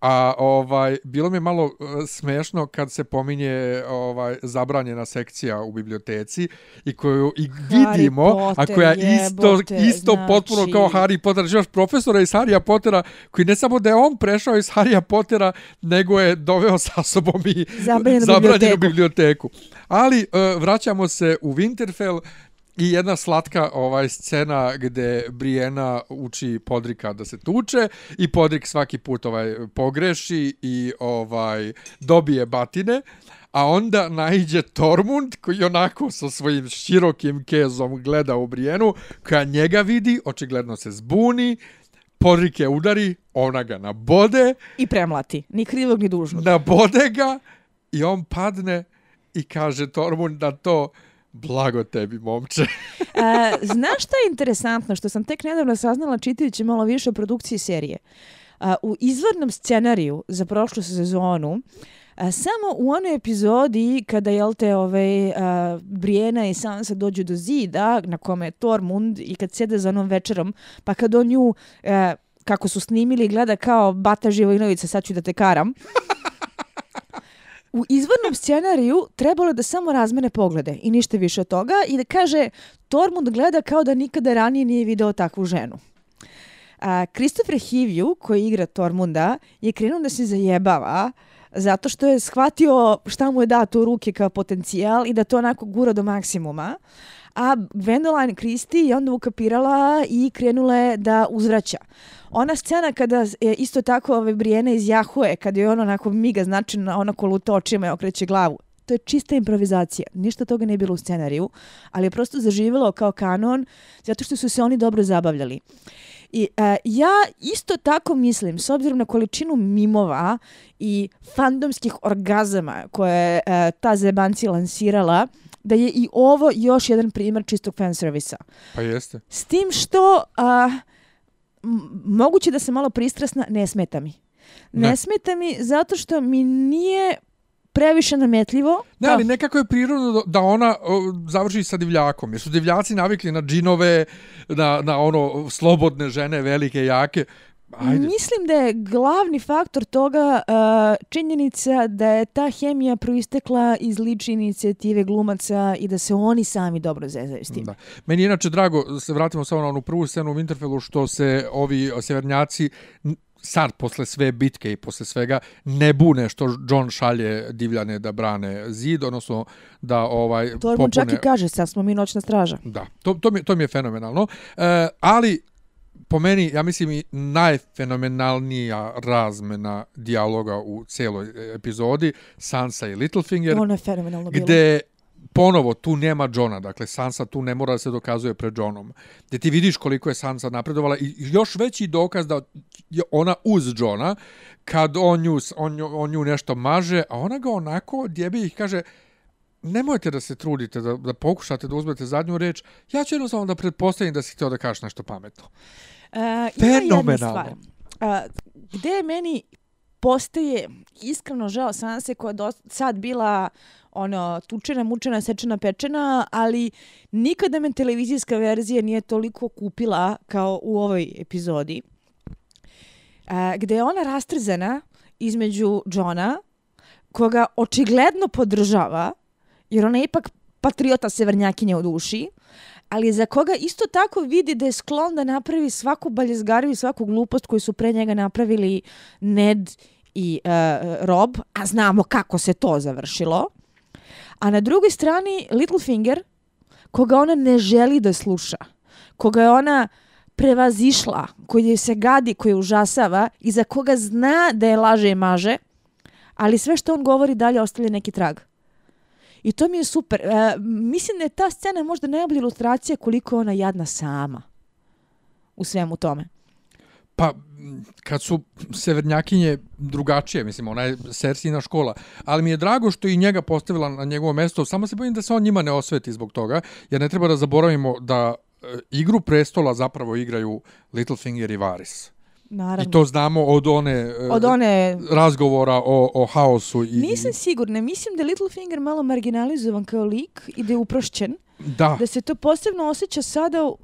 A ovaj bilo mi je malo uh, smešno kad se pominje ovaj zabranjena sekcija u biblioteci i koju i vidimo Potter, a koja isto isto znači... potpuno kao Harry Potter, znači profesora iz Harrya Pottera koji ne samo da je on prešao iz Harrya Pottera, nego je doveo sa sobom i zabranjenu, zabranjenu biblioteku. biblioteku. Ali uh, vraćamo se u Winterfell I jedna slatka ovaj scena gdje Briena uči Podrika da se tuče i Podrik svaki put ovaj pogreši i ovaj dobije batine, a onda naiđe Tormund koji onako sa svojim širokim kezom gleda u Brienu, koja njega vidi, očigledno se zbuni, Podrik je udari, ona ga nabode. I premlati, ni krivog ni dužnog. Nabode ga i on padne i kaže Tormund da to Blago tebi, momče. e, znaš šta je interesantno? Što sam tek nedavno saznala čitajući malo više o produkciji serije. E, u izvornom scenariju za prošlu sezonu, a, samo u onoj epizodi kada jel te ove, a, Brijena i Sansa dođu do zida na kome je Tormund i kad sjede za onom večerom, pa kad on nju, a, kako su snimili, gleda kao Bata Živojnovica, sad ću da te karam u izvornom scenariju trebalo da samo razmene poglede i ništa više od toga i da kaže Tormund gleda kao da nikada ranije nije video takvu ženu. A, Christopher Hivju, koji igra Tormunda, je krenuo da se zajebava zato što je shvatio šta mu je dato u ruke kao potencijal i da to onako gura do maksimuma. A Gwendoline Christie je onda ukapirala i krenula je da uzvraća ona scena kada je isto tako ove Brijene iz Jahue, kada je ono onako miga značajno, ona koluta očima i okreće glavu. To je čista improvizacija. Ništa toga nije bilo u scenariju, ali je prosto zaživjelo kao kanon zato što su se oni dobro zabavljali. I e, ja isto tako mislim, s obzirom na količinu mimova i fandomskih orgazama koje je e, ta zebanci lansirala, da je i ovo još jedan primjer čistog fanservisa. Pa jeste. S tim što... A, moguće da se malo pristrasna, ne smeta mi. Ne, ne smeta mi zato što mi nije previše nametljivo. Ne, ali nekako je prirodno da ona završi sa divljakom. Jer su divljaci navikli na džinove, na, na ono slobodne žene, velike, jake. Ajde. Mislim da je glavni faktor toga uh, činjenica da je ta hemija proistekla iz lične inicijative glumaca i da se oni sami dobro zezaju s tim. Da. Meni je inače drago, se vratimo samo na onu prvu scenu u Winterfellu, što se ovi severnjaci sad posle sve bitke i posle svega ne bune što John šalje divljane da brane zid, odnosno da ovaj To popune... čak i kaže, sad smo mi noćna straža. Da, to, to, mi, to mi je fenomenalno. E, ali po meni, ja mislim, i najfenomenalnija razmena dijaloga u cijeloj epizodi, Sansa i Littlefinger. Ono je fenomenalno bilo. Gde ponovo tu nema Johna, dakle Sansa tu ne mora da se dokazuje pred Johnom. Gde ti vidiš koliko je Sansa napredovala i još veći dokaz da je ona uz Johna, kad on nju, on, on nju nešto maže, a ona ga onako djebi ih kaže, nemojte da se trudite, da, da pokušate da uzmete zadnju reč, ja ću jednostavno da pretpostavim da si htio da kažeš nešto pametno. Uh, Fenomenalno. Uh, gde je meni postaje iskreno žao Sanse koja je sad bila ono, tučena, mučena, sečena, pečena, ali nikada me televizijska verzija nije toliko kupila kao u ovoj epizodi. Uh, gde je ona rastrzena između Johna, koga očigledno podržava, jer ona je ipak patriota severnjakinja u duši, ali za koga isto tako vidi da je sklon da napravi svaku baljezgaru i svaku glupost koju su pre njega napravili Ned i uh, Rob, a znamo kako se to završilo. A na drugoj strani Littlefinger, koga ona ne želi da sluša, koga je ona prevazišla, koji je se gadi, koji je užasava i za koga zna da je laže i maže, ali sve što on govori dalje ostavlja neki trag. I to mi je super. E, mislim da je ta scena možda najbolja ilustracija koliko je ona jadna sama u svemu tome. Pa, kad su severnjakinje drugačije, mislim, ona je Sersina škola, ali mi je drago što i njega postavila na njegovo mesto, samo se bojim da se on njima ne osveti zbog toga, jer ne treba da zaboravimo da e, igru prestola zapravo igraju Littlefinger i Varys. Naravno. I to znamo od one, e, od one... razgovora o, o haosu. I, Nisam sigurna. Mislim da Littlefinger malo marginalizovan kao lik i da je uprošćen. Da. Da se to posebno osjeća sada uh,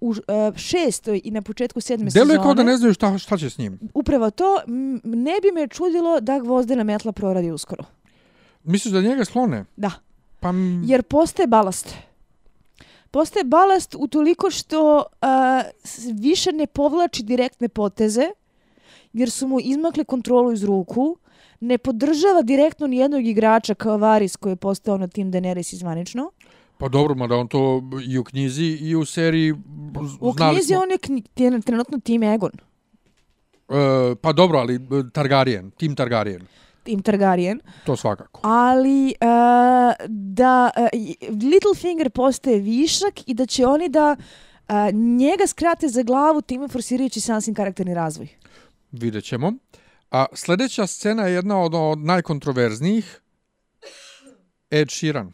u uh, šestoj i na početku sedme sezone. Deluje kao da ne znaju šta, šta će s njim. Upravo to. Ne bi me čudilo da gvozdena metla proradi uskoro. Misliš da njega slone? Da. Pa... Jer postaje balast postaje balast u toliko što uh, više ne povlači direktne poteze, jer su mu izmakli kontrolu iz ruku, ne podržava direktno ni jednog igrača kao Varis koji je postao na tim Daenerys izvanično. Pa dobro, mada on to i u knjizi i u seriji U knjizi smo... on je kni, trenutno tim Egon. Uh, pa dobro, ali Targaryen, tim Targaryen im Targaryen. To svakako. Ali uh, da uh, Littlefinger postaje višak i da će oni da uh, njega skrate za glavu time forsirajući sansin karakterni razvoj. Vidjet ćemo. A sljedeća scena je jedna od, od najkontroverznijih. Ed Sheeran.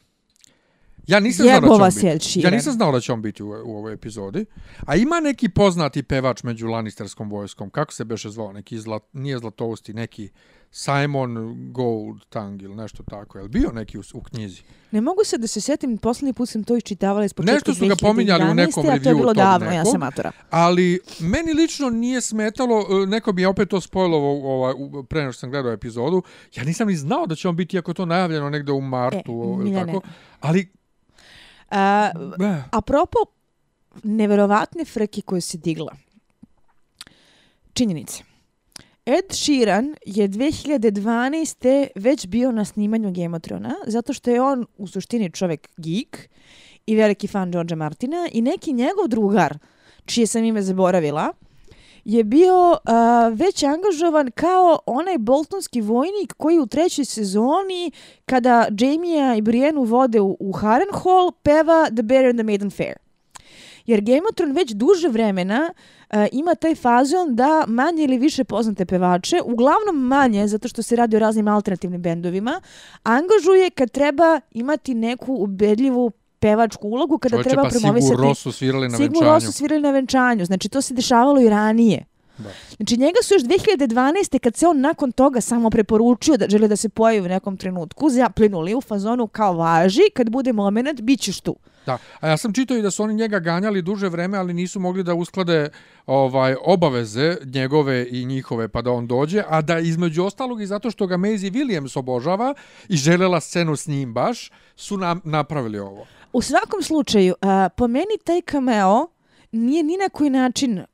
Ja nisam znao da će on biti. Ja nisam znao da će on biti u, u ovoj epizodi. A ima neki poznati pevač među Lannisterskom vojskom. Kako se beše zvao? Neki zlat, nije zlatosti, neki Simon Gold Tang ili nešto tako. Je bio neki u, u knjizi? Ne mogu se da se sjetim, posljednji put sam to iščitavala iz početka Nešto su ga pominjali u nekom review. to je bilo davno, nekom, ja sam matura. Ali meni lično nije smetalo, e, neko bi je opet to spojlovo ovaj, pre nego sam gledao epizodu. Ja nisam ni znao da će on biti, ako to najavljeno negde u martu. E, ili tako. Ali... A, apropo neverovatne frke koje se digla. Činjenice. Ed Sheeran je 2012. već bio na snimanju Game of Thrones, zato što je on u suštini čovjek geek i veliki fan George'a Martina i neki njegov drugar, čije sam ime zaboravila, je bio uh, već angažovan kao onaj boltonski vojnik koji u trećoj sezoni, kada Jamie i Brienne vode u, u Harrenhal, peva The Bear and the Maiden Fair. Jer Game of Thrones već duže vremena uh, ima taj fazon da manje ili više poznate pevače, uglavnom manje zato što se radi o raznim alternativnim bendovima, angažuje kad treba imati neku ubedljivu pevačku ulogu kada Čovječe, treba pa promovisati... Sigur Rosu svirali na venčanju. Sigur Rosu svirali na venčanju. Znači, to se dešavalo i ranije. Da. Znači, njega su još 2012. kad se on nakon toga samo preporučio da žele da se pojavi u nekom trenutku, zaplinuli u fazonu kao važi, kad bude moment, bit ćeš tu. Da, a ja sam čitao i da su oni njega ganjali duže vreme, ali nisu mogli da usklade ovaj obaveze njegove i njihove pa da on dođe, a da između ostalog i zato što ga Maisie Williams obožava i želela scenu s njim baš, su nam napravili ovo. U svakom slučaju, uh, po meni taj cameo nije ni na koji način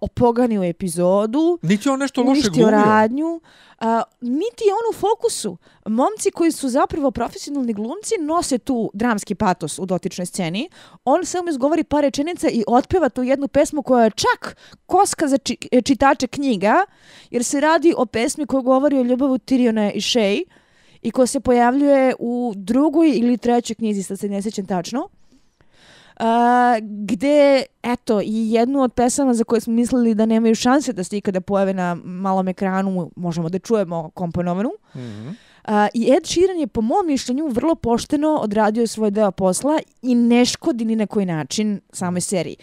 opoganio epizodu. Niti on nešto loše glumio. radnju. A, niti je on u fokusu. Momci koji su zapravo profesionalni glumci nose tu dramski patos u dotičnoj sceni. On samo izgovori par rečenica i otpeva tu jednu pesmu koja je čak koska za či, čitače knjiga, jer se radi o pesmi koja govori o ljubavu Tiriona i Shay i koja se pojavljuje u drugoj ili trećoj knjizi, sad se ne sjećam tačno. Uh, gde, eto, i jednu od pesama za koje smo mislili da nemaju šanse da se ikada pojave na malom ekranu, možemo da čujemo komponovanu. Mm -hmm. uh, I Ed Sheeran je, po mom mišljenju, vrlo pošteno odradio svoj deo posla i ne škodi ni na koji način samoj seriji.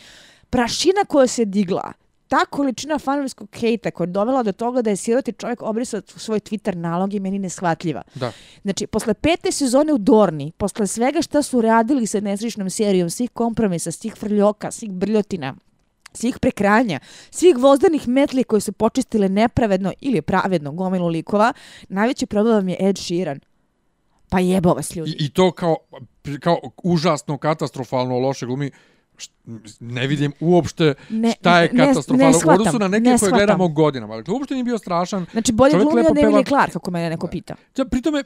Prašina koja se digla ta količina fanovskog hejta koja je dovela do toga da je siroti čovjek obrisao svoj Twitter nalog je meni neshvatljiva. Da. Znači, posle pete sezone u Dorni, posle svega što su radili sa nesričnom serijom, svih kompromisa, svih frljoka, svih brljotina, svih prekranja, svih vozdanih metli koje su počistile nepravedno ili pravedno gomilu likova, najveći problem je Ed Sheeran. Pa jebo vas ljudi. I, I to kao, kao užasno, katastrofalno loše glumi ne vidim uopšte ne, šta je katastrofalno u odnosu na neke koje gledamo godinama. Dakle, uopšte nije bio strašan. Znači, bolje glumio od Emilie Clark, ako mene neko pita. Ja, pritom, e,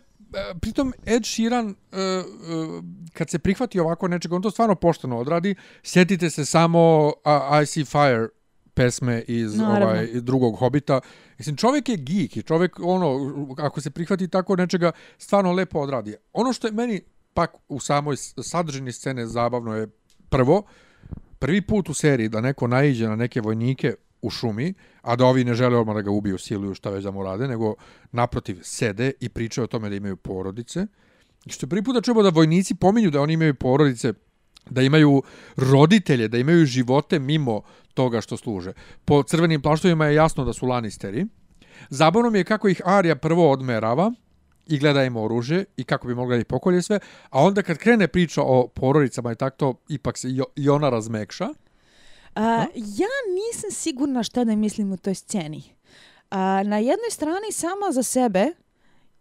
pritom Ed Sheeran, uh, uh, kad se prihvati ovako nečega, on to stvarno pošteno odradi. Sjetite se samo uh, I See Fire pesme iz ovaj, drugog Hobita. Mislim, čovjek je geek i čovjek, ono, ako se prihvati tako nečega, stvarno lepo odradi. Ono što je meni pak u samoj sadržini scene zabavno je prvo, prvi put u seriji da neko naiđe na neke vojnike u šumi, a da ovi ne žele odmah da ga ubiju, siluju, šta već da mu rade, nego naprotiv sede i pričaju o tome da imaju porodice. I što je prvi put da čujemo da vojnici pominju da oni imaju porodice, da imaju roditelje, da imaju živote mimo toga što služe. Po crvenim plaštovima je jasno da su lanisteri. Zabavno mi je kako ih Arya prvo odmerava, i gleda im oružje i kako bi mogla ih pokolje sve, a onda kad krene priča o porodicama i tako to, ipak se i ona razmekša. A, ja nisam sigurna šta da mislim u toj sceni. A, na jednoj strani sama za sebe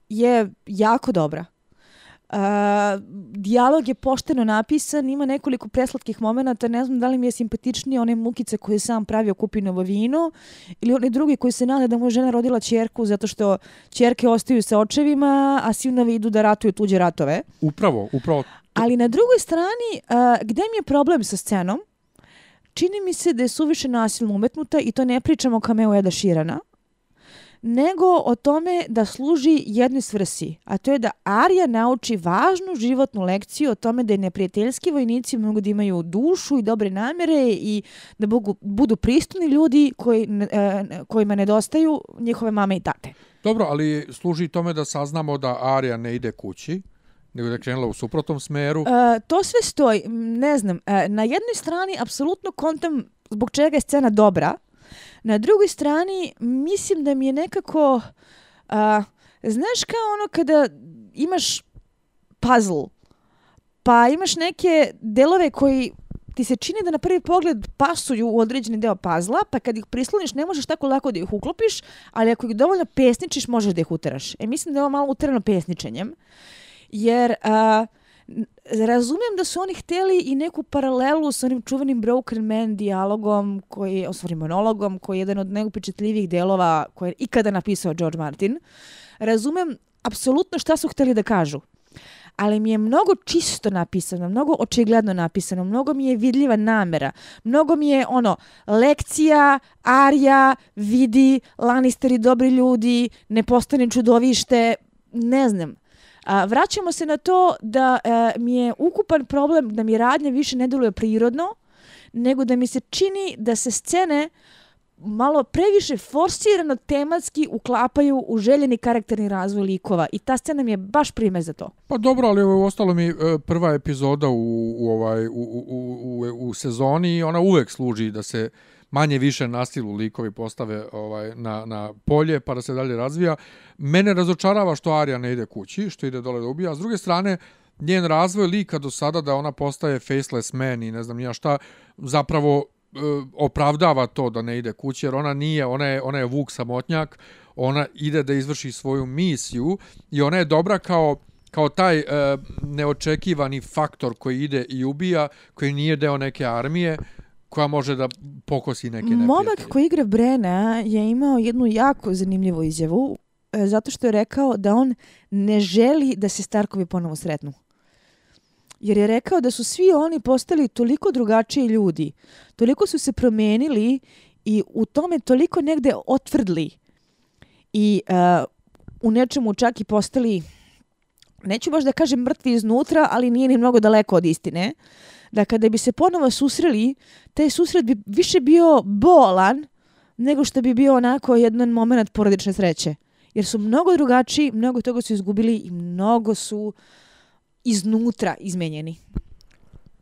je jako dobra. Uh, dijalog je pošteno napisan, ima nekoliko preslatkih momenta, ne znam da li mi je simpatičniji one mukice koje je sam pravio kupinovo vino ili oni drugi koji se nade da mu žena rodila čerku zato što čerke ostaju sa očevima, a sinovi idu da ratuju tuđe ratove. Upravo, upravo. Ali na drugoj strani, uh, gde mi je problem sa scenom? Čini mi se da je suviše nasilno umetnuta i to ne pričamo kameo Eda Širana nego o tome da služi jednoj svrsi, a to je da Arija nauči važnu životnu lekciju o tome da je neprijateljski vojnici mogu da imaju dušu i dobre namere i da budu, budu pristuni ljudi koji, e, kojima nedostaju njihove mame i tate. Dobro, ali služi tome da saznamo da Arija ne ide kući, nego da je krenula u suprotnom smeru. E, to sve stoji, ne znam, e, na jednoj strani apsolutno kontam zbog čega je scena dobra, Na drugoj strani, mislim da mi je nekako... A, znaš kao ono kada imaš puzzle, pa imaš neke delove koji ti se čini da na prvi pogled pasuju u određeni deo pazla, pa kad ih prisloniš ne možeš tako lako da ih uklopiš, ali ako ih dovoljno pesničiš, možeš da ih uteraš. E, mislim da je ovo malo uterano pesničenjem, jer... A, razumem da su oni hteli i neku paralelu sa onim čuvenim Broken Man dijalogom, koji, o stvari monologom, koji je jedan od najupečetljivijih delova koje je ikada napisao George Martin. Razumem apsolutno šta su hteli da kažu. Ali mi je mnogo čisto napisano, mnogo očigledno napisano, mnogo mi je vidljiva namera, mnogo mi je ono, lekcija, arija, vidi, Lannisteri dobri ljudi, ne postane čudovište, ne znam. A, vraćamo se na to da a, mi je ukupan problem da mi radnje više ne deluje prirodno, nego da mi se čini da se scene malo previše forsirano tematski uklapaju u željeni karakterni razvoj likova i ta scena mi je baš primjer za to. Pa dobro, ali ovo ostalo mi e, prva epizoda u, u, ovaj, u, u, u, u sezoni i ona uvek služi da se manje više nasilu likovi postave ovaj na, na polje pa da se dalje razvija. Mene razočarava što Arija ne ide kući, što ide dole da ubija. S druge strane, njen razvoj lika do sada da ona postaje faceless man i ne znam ja šta, zapravo e, opravdava to da ne ide kući, jer ona nije, ona je, ona je vuk samotnjak, ona ide da izvrši svoju misiju i ona je dobra kao kao taj e, neočekivani faktor koji ide i ubija, koji nije deo neke armije, koja može da pokosi neke neprijatelje. Momak koji igra Brena je imao jednu jako zanimljivu izjavu e, zato što je rekao da on ne želi da se Starkovi ponovo sretnu. Jer je rekao da su svi oni postali toliko drugačiji ljudi, toliko su se promenili i u tome toliko negde otvrdli i uh, u nečemu čak i postali, neću baš da kažem mrtvi iznutra, ali nije ni mnogo daleko od istine, da kada bi se ponovo susreli, taj susret bi više bio bolan nego što bi bio onako jedan moment porodične sreće. Jer su mnogo drugačiji, mnogo toga su izgubili i mnogo su iznutra izmenjeni.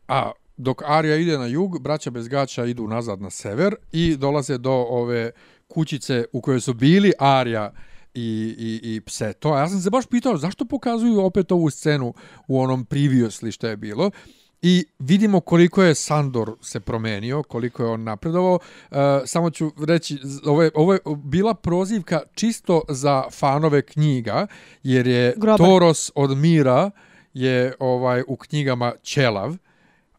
A dok Arija ide na jug, braća bez gaća idu nazad na sever i dolaze do ove kućice u kojoj su bili Arija i, i, i pse. To, ja sam se baš pitao zašto pokazuju opet ovu scenu u onom previously što je bilo. I vidimo koliko je Sandor se promenio, koliko je on napredovao. Uh, samo ću reći, ovo je, ovo je bila prozivka čisto za fanove knjiga, jer je Grobar. Toros od Mira je ovaj u knjigama Ćelav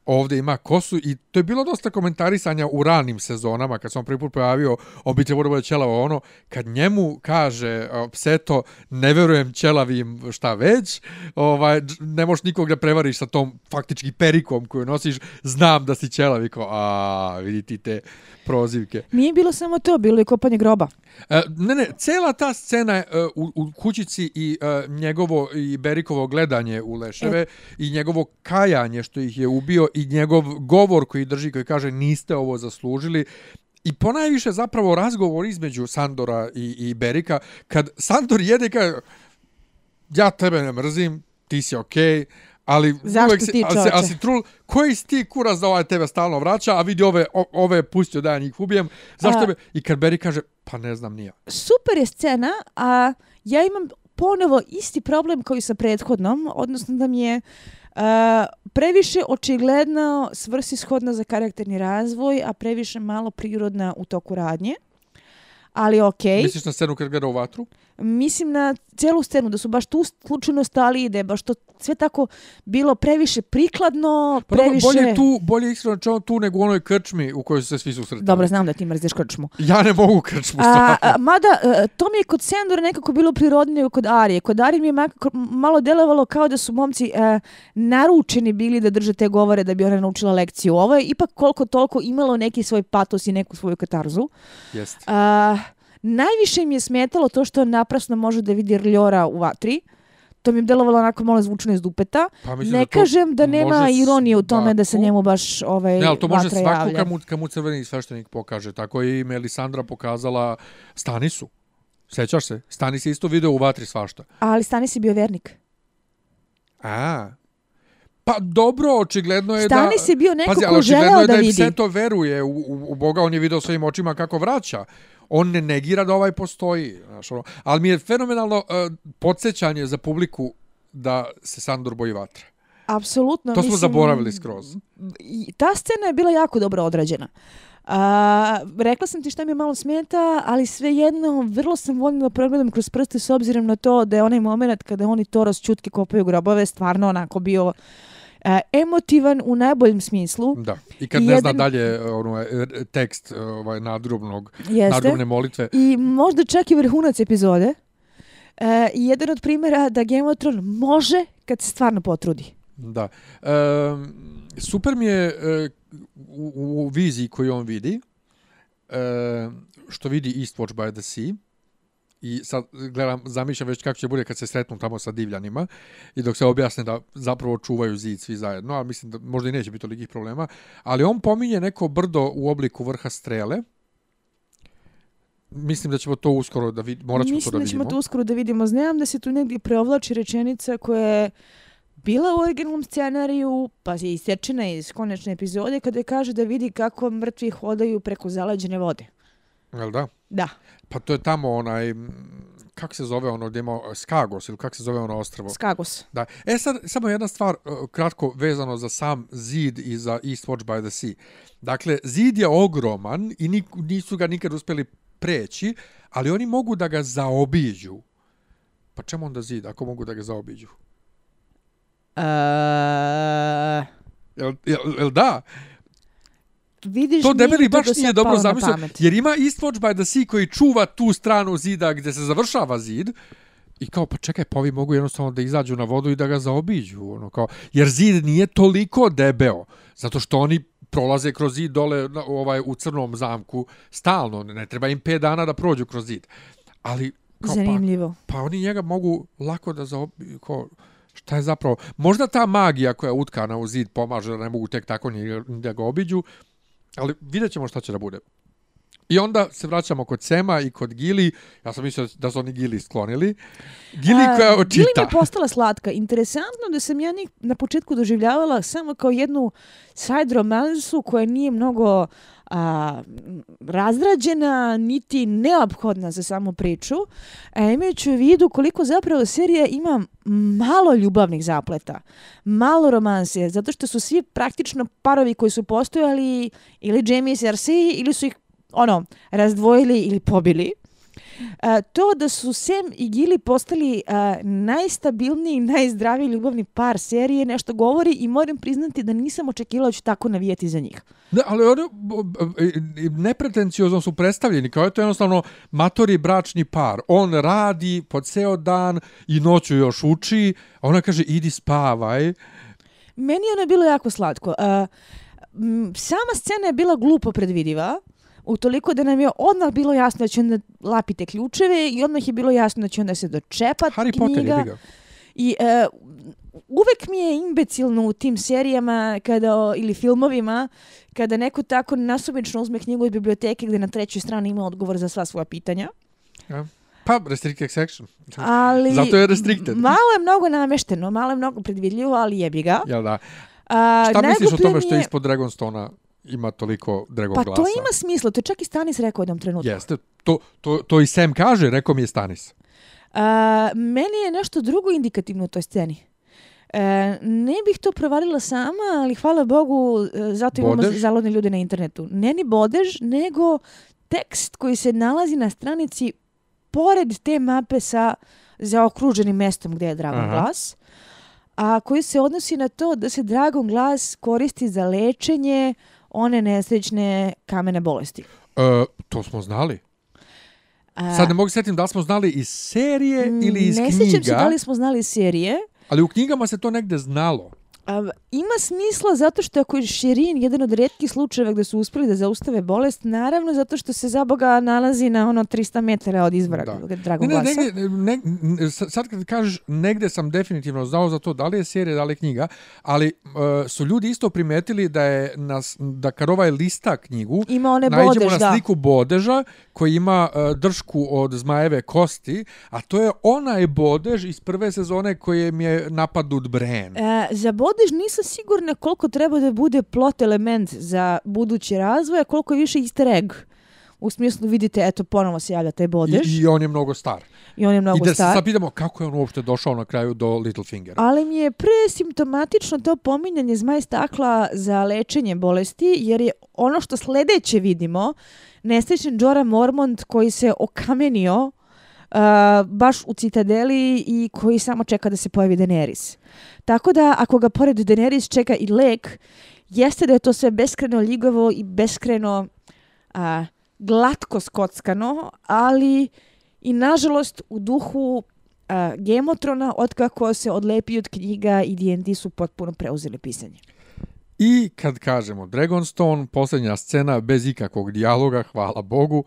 ovdje ima kosu i to je bilo dosta komentarisanja u ranim sezonama kad sam prvi put pojavio on bi trebalo bude ćelavo ono kad njemu kaže pseto ne verujem ćelavim šta već ovaj, ne možeš nikog da prevariš sa tom faktički perikom koju nosiš znam da si ćelavi ko a vidite te prozivke. Nije bilo samo to, bilo je kopanje groba. E, ne, ne, cela ta scena e, u, u kućici i e, njegovo i Berikovo gledanje u Leševe e. i njegovo kajanje što ih je ubio i njegov govor koji drži koji kaže niste ovo zaslužili I ponajviše zapravo razgovor između Sandora i, i Berika, kad Sandor jede kaže, ja tebe ne mrzim, ti si okej, okay, Ali Zašto ti čoče? Ali, ali si trul, koji si ti kurac da ovaj tebe stalno vraća, a vidi ove, ove pustio da ja njih ubijem. Zašto a, be? I kad Barry kaže, pa ne znam nija. Super je scena, a ja imam ponovo isti problem koji sa prethodnom, odnosno da mi je uh, previše očigledno svrsishodna za karakterni razvoj, a previše malo prirodna u toku radnje. Ali okej. Okay. Misliš na scenu kad gleda u vatru? Mislim na celu scenu, da su baš tu slučajno stali ide, baš to sve tako bilo previše prikladno, pa previše... Bolje tu, bolje iskreno tu nego u onoj krčmi u kojoj su se svi susretali. Dobro, znam da ti mrziš krčmu. Ja ne mogu krčmu a, a, Mada, e, to mi je kod Sendora nekako bilo prirodnije kod Arije. Kod Arije mi je malo delovalo kao da su momci a, e, naručeni bili da drže te govore da bi ona naučila lekciju. Ovo je ipak koliko toliko imalo neki svoj patos i neku svoju katarzu. Jeste. Najviše mi je smetalo to što naprasno može da vidi rljora u vatri. To mi je delovalo onako malo zvučno iz dupeta. Pa ne da kažem da nema ironije u tome da se njemu baš ovaj ne, ali to može svako javlja. kad mu, kad mu crveni sveštenik pokaže. Tako je i Melisandra pokazala Stanisu. Sećaš se? Stanis je isto video u vatri svašta. Ali Stanis je bio vernik. A, Pa dobro, očigledno je Stani da... Stani si bio neko pazi, ko želeo da, vidi. Pazi, to veruje u, u, u Boga, on je video svojim očima kako vraća. On ne negira da ovaj postoji. Znaš, ono. Ali mi je fenomenalno uh, podsjećanje za publiku da se Sandor boji vatre. Apsolutno. To smo mislim, zaboravili skroz. Ta scena je bila jako dobro odrađena. A, rekla sam ti što mi je malo smeta, ali svejedno vrlo sam voljela da pregledam kroz prste s obzirom na to da je onaj moment kada oni to razčutke kopaju grobove stvarno onako bio e, emotivan u najboljem smislu. Da. I kad I ne jedan... zna dalje ono, e, tekst ovaj, nadrobnog, Jeste. nadrobne molitve. I možda čak i vrhunac epizode. E, jedan od primjera da Game of Thrones može kad se stvarno potrudi. Da. E, super mi je e, u, u viziji koju on vidi, e, što vidi Eastwatch by the Sea, i sad gledam, zamišljam već kako će bude kad se sretnu tamo sa divljanima i dok se objasne da zapravo čuvaju zid svi zajedno, a mislim da možda i neće biti tolikih problema, ali on pominje neko brdo u obliku vrha strele, Mislim da ćemo to uskoro da vidimo, morat ćemo to da vidimo. Mislim da ćemo to uskoro da vidimo. Znam da se tu negdje preovlači rečenica koja je bila u originalnom scenariju, pa je isječena iz konečne epizode, kada je kaže da vidi kako mrtvi hodaju preko zalađene vode. Jel da? Da. Pa to je tamo onaj, kako se zove ono gdje ima Skagos ili kako se zove ono ostrvo? Skagos. Da. E sad, samo jedna stvar e, kratko vezano za sam zid i za East Watch by the Sea. Dakle, zid je ogroman i nisu ga nikad uspjeli preći, ali oni mogu da ga zaobiđu. Pa čemu onda zid ako mogu da ga zaobiđu? Uh... Jel, jel, jel da? Vidiš to debeli baš nije dobro zamislio, jer ima Eastwatch by the Sea koji čuva tu stranu zida gdje se završava zid, I kao, pa čekaj, pa ovi mogu jednostavno da izađu na vodu i da ga zaobiđu. Ono, kao, jer zid nije toliko debeo, zato što oni prolaze kroz zid dole ovaj, u crnom zamku stalno. Ne treba im 5 dana da prođu kroz zid. Ali, kao, pa- Zanimljivo. Pa, pa oni njega mogu lako da zaobiđu. Kao, šta je zapravo? Možda ta magija koja je utkana u zid pomaže da ne mogu tek tako njega, da ga obiđu, ali vidjet ćemo šta će da bude. I onda se vraćamo kod Sema i kod Gili. Ja sam mislio da su oni Gili sklonili. Gili koja očita. Gili mi je postala slatka. Interesantno da sam ja njih na početku doživljavala samo kao jednu side romansu koja nije mnogo a, razrađena, niti neophodna za samu priču. A imajući u vidu koliko zapravo serija ima malo ljubavnih zapleta, malo romanse, zato što su svi praktično parovi koji su postojali ili Jamie i Cersei ili su ih ono, razdvojili ili pobili. To da su Sam i Gili postali uh, najstabilniji i najzdraviji ljubavni par serije nešto govori i moram priznati da nisam očekila da ću tako navijeti za njih. Da, ali oni nepretenciozno su predstavljeni, kao je to jednostavno matori bračni par. On radi po ceo dan i noću još uči, a ona kaže idi spavaj. Meni je ono bilo jako slatko. Uh, sama scena je bila glupo predvidiva, u toliko da nam je odmah bilo jasno da će onda lapite ključeve i odmah je bilo jasno da će onda se dočepat Harry knjiga. Potter je I uh, uvek mi je imbecilno u tim serijama kada, ili filmovima kada neko tako nasumično uzme knjigu iz biblioteke gdje na trećoj strani ima odgovor za sva svoja pitanja. Ja. Pa, restricted section. Ali, Zato je restricted. Malo je mnogo namešteno, malo je mnogo predvidljivo, ali jebi ga. Jel da? A, Šta misliš o tome što je ispod Dragonstona ima toliko dragog pa glasa. Pa to ima smisla, to je čak i Stanis rekao jednom trenutku. Jeste, to, to, to i Sam kaže, rekao mi je Stanis. Uh, meni je nešto drugo indikativno u toj sceni. Uh, ne bih to provalila sama, ali hvala Bogu, e, zato imamo bodež? zalodne ljude na internetu. Ne ni bodež, nego tekst koji se nalazi na stranici pored te mape sa zaokruženim mestom gdje je Dragon Aha. Glas, a koji se odnosi na to da se Dragon Glas koristi za lečenje one nesrećne kamene bolesti. E, to smo znali. A, Sad ne mogu setim da li smo znali iz serije ili iz ne knjiga. Ne sjećam se da li smo znali iz serije. Ali u knjigama se to negde znalo. A, ima smisla zato što ako je Širin jedan od redkih slučajeva gde su uspeli da zaustave bolest, naravno zato što se za Boga nalazi na ono 300 metara od izvora da. Dragog ne, ne, negde, ne, sad kad kažeš negde sam definitivno znao za to da li je serija, da li je knjiga, ali uh, su ljudi isto primetili da je nas, da kad ovaj lista knjigu, ima one bodež, na sliku da. bodeža koji ima uh, dršku od zmajeve kosti, a to je onaj bodež iz prve sezone koje mi je napadnut Bren. E, za bodež bodež nisam sigurna koliko treba da bude plot element za budući razvoj, a koliko je više easter egg. U smislu, vidite, eto, ponovo se javlja taj bodež. I, i on je mnogo star. I on je mnogo star. I da se sad pitamo kako je on uopšte došao na kraju do Littlefingera. Ali mi je presimptomatično to pominjanje zmaj stakla za lečenje bolesti, jer je ono što sledeće vidimo, nesrećen Jorah Mormont koji se okamenio uh, baš u citadeli i koji samo čeka da se pojavi Daenerys. Tako da, ako ga pored Daenerys čeka i lek, jeste da je to sve beskreno ljigovo i beskreno uh, glatko skockano, ali i nažalost u duhu uh, Gemotrona, otkako se odlepi od knjiga i D&D su potpuno preuzeli pisanje. I kad kažemo Dragonstone, posljednja scena bez ikakvog dijaloga, hvala Bogu,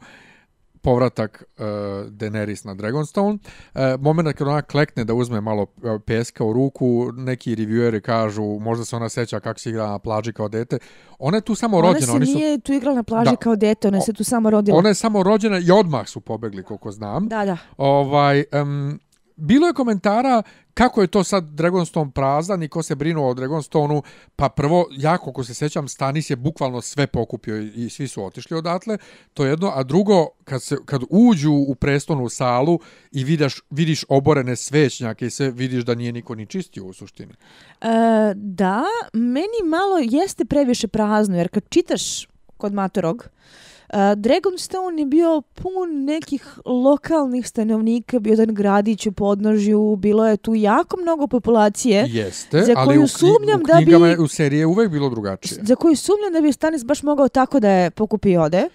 povratak uh, Daenerys na Dragonstone. Uh, moment kad ona klekne da uzme malo uh, peska u ruku, neki revieweri kažu, možda se ona seća kako se igra na plaži kao dete. Ona je tu samo ona rođena. Ona se nije tu igrala na plaži da. kao dete, ona se tu samo rodila. Ona je samo rođena i odmah su pobegli, koliko znam. Da, da. Ovaj, um, bilo je komentara kako je to sad Dragonstone prazan i ko se brinuo o Dragonstonu, pa prvo, jako koliko se sećam, Stanis je bukvalno sve pokupio i svi su otišli odatle, to je jedno, a drugo, kad, se, kad uđu u prestonu salu i vidiš, vidiš oborene svećnjake i sve, vidiš da nije niko ni čistio u suštini. E, da, meni malo jeste previše prazno, jer kad čitaš kod Matorog. Uh, Dragonstone je bio pun nekih lokalnih stanovnika, bio jedan gradić u podnožju, bilo je tu jako mnogo populacije. Jeste, za koju ali u, sumnjam u knjigama da bi, u seriji je uvek bilo drugačije. Za koju sumnjam da bi Stanis baš mogao tako da je pokupi ode.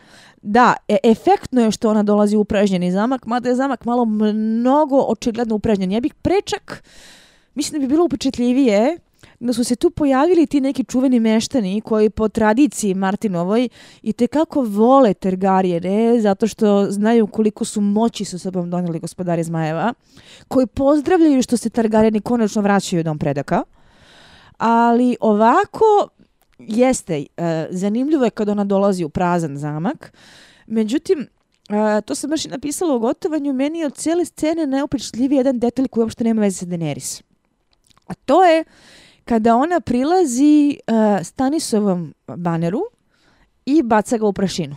Da, e efektno je što ona dolazi u upražnjeni zamak, mada je zamak malo mnogo očigledno upražnjen. Ja bih prečak, mislim da bi bilo upečetljivije, da su se tu pojavili ti neki čuveni meštani koji po tradiciji Martinovoj i te kako vole Tergarijene zato što znaju koliko su moći sa sobom donijeli gospodari Zmajeva, koji pozdravljaju što se Targarijeni konačno vraćaju dom predaka. Ali ovako jeste, e, zanimljivo je kad ona dolazi u prazan zamak. Međutim, uh, to sam baš i napisala u gotovanju, meni je od cijele scene neopričljiviji jedan detalj koji uopšte nema veze sa Daenerys. A to je kada ona prilazi uh, Stanisovom baneru i baca ga u prašinu.